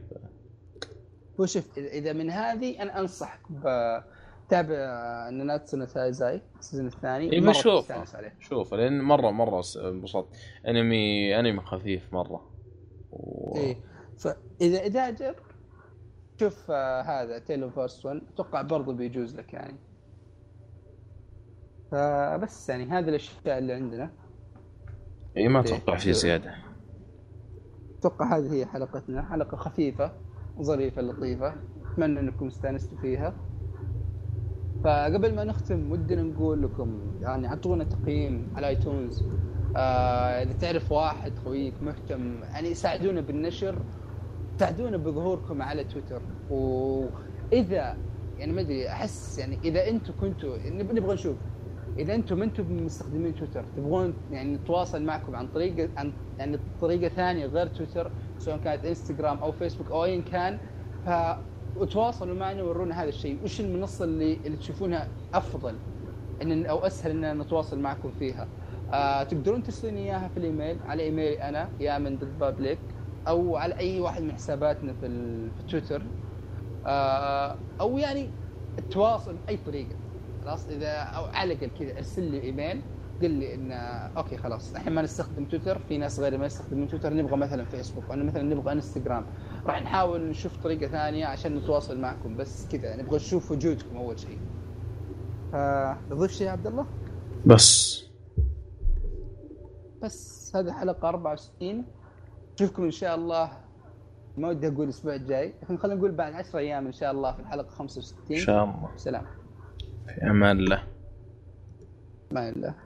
هو شوف إذا- إذا من هذه أنا أنصحك بتابع ناناتسو نو تايزاي ال season
الثاني.
إي
بشوف شوف. لأن مرة مرة انبسطت. أنمي أنمي خفيف مرة. و...
إيه فإذا إذا عجب شوف آه هذا Tale of Worst 1 أتوقع برضه بيجوز لك يعني. فبس يعني هذه الأشياء اللي عندنا.
اي ما. أتوقع في زيادة.
أتوقع هذه هي حلقتنا. حلقة خفيفة ظريفة لطيفة. أتمنى أنكم استأنستوا فيها. فقبل ما نختم ودنا نقول لكم يعني أعطونا تقييم على ايتونز آه إذا تعرف واحد خويك مهتم يعني ساعدونا بالنشر. ساعدونا بظهوركم على تويتر. وإذا يعني ما أدري أحس يعني إذا أنتم كنتوا نب- نبغى نشوف. إذا أنتم ما أنتم مستخدمين تويتر تبغون يعني نتواصل معكم عن طريقه عن يعني طريقة ثانية غير تويتر سواء كانت إنستغرام أو فيسبوك أو ايا كان. فتواصلوا معنا ورونا هذا الشيء. وش المنصة اللي اللي تشوفونها أفضل؟ ان أو أسهل إن نتواصل معكم فيها. آه تقدرون ترسلوني إياها في الإيميل على إيميلي أنا يا من ضد بابليك. أو على أي واحد من حساباتنا في, في تويتر. آه أو يعني التواصل بأي طريقة. خلاص إذا أو على الاقل كذا أرسل لي إيميل قل لي إن okay خلاص الحين ما نستخدم تويتر. في ناس غير ما يستخدمون تويتر نبغى مثلا فيسبوك أو مثلا نبغى إنستغرام. راح نحاول نشوف طريقة ثانية عشان نتواصل معكم بس كذا نبغى نشوف وجودكم أول شيء. فنضيف شيء يا عبد الله؟
بس.
بس هذه حلقة 64 نشوفكم إن شاء الله. ما ودي أقول الأسبوع الجاي لكن خلينا نقول بعد 10 أيام إن شاء الله في الحلقة 65
إن شاء الله.
سلام.
في أمان الله.
ما الله.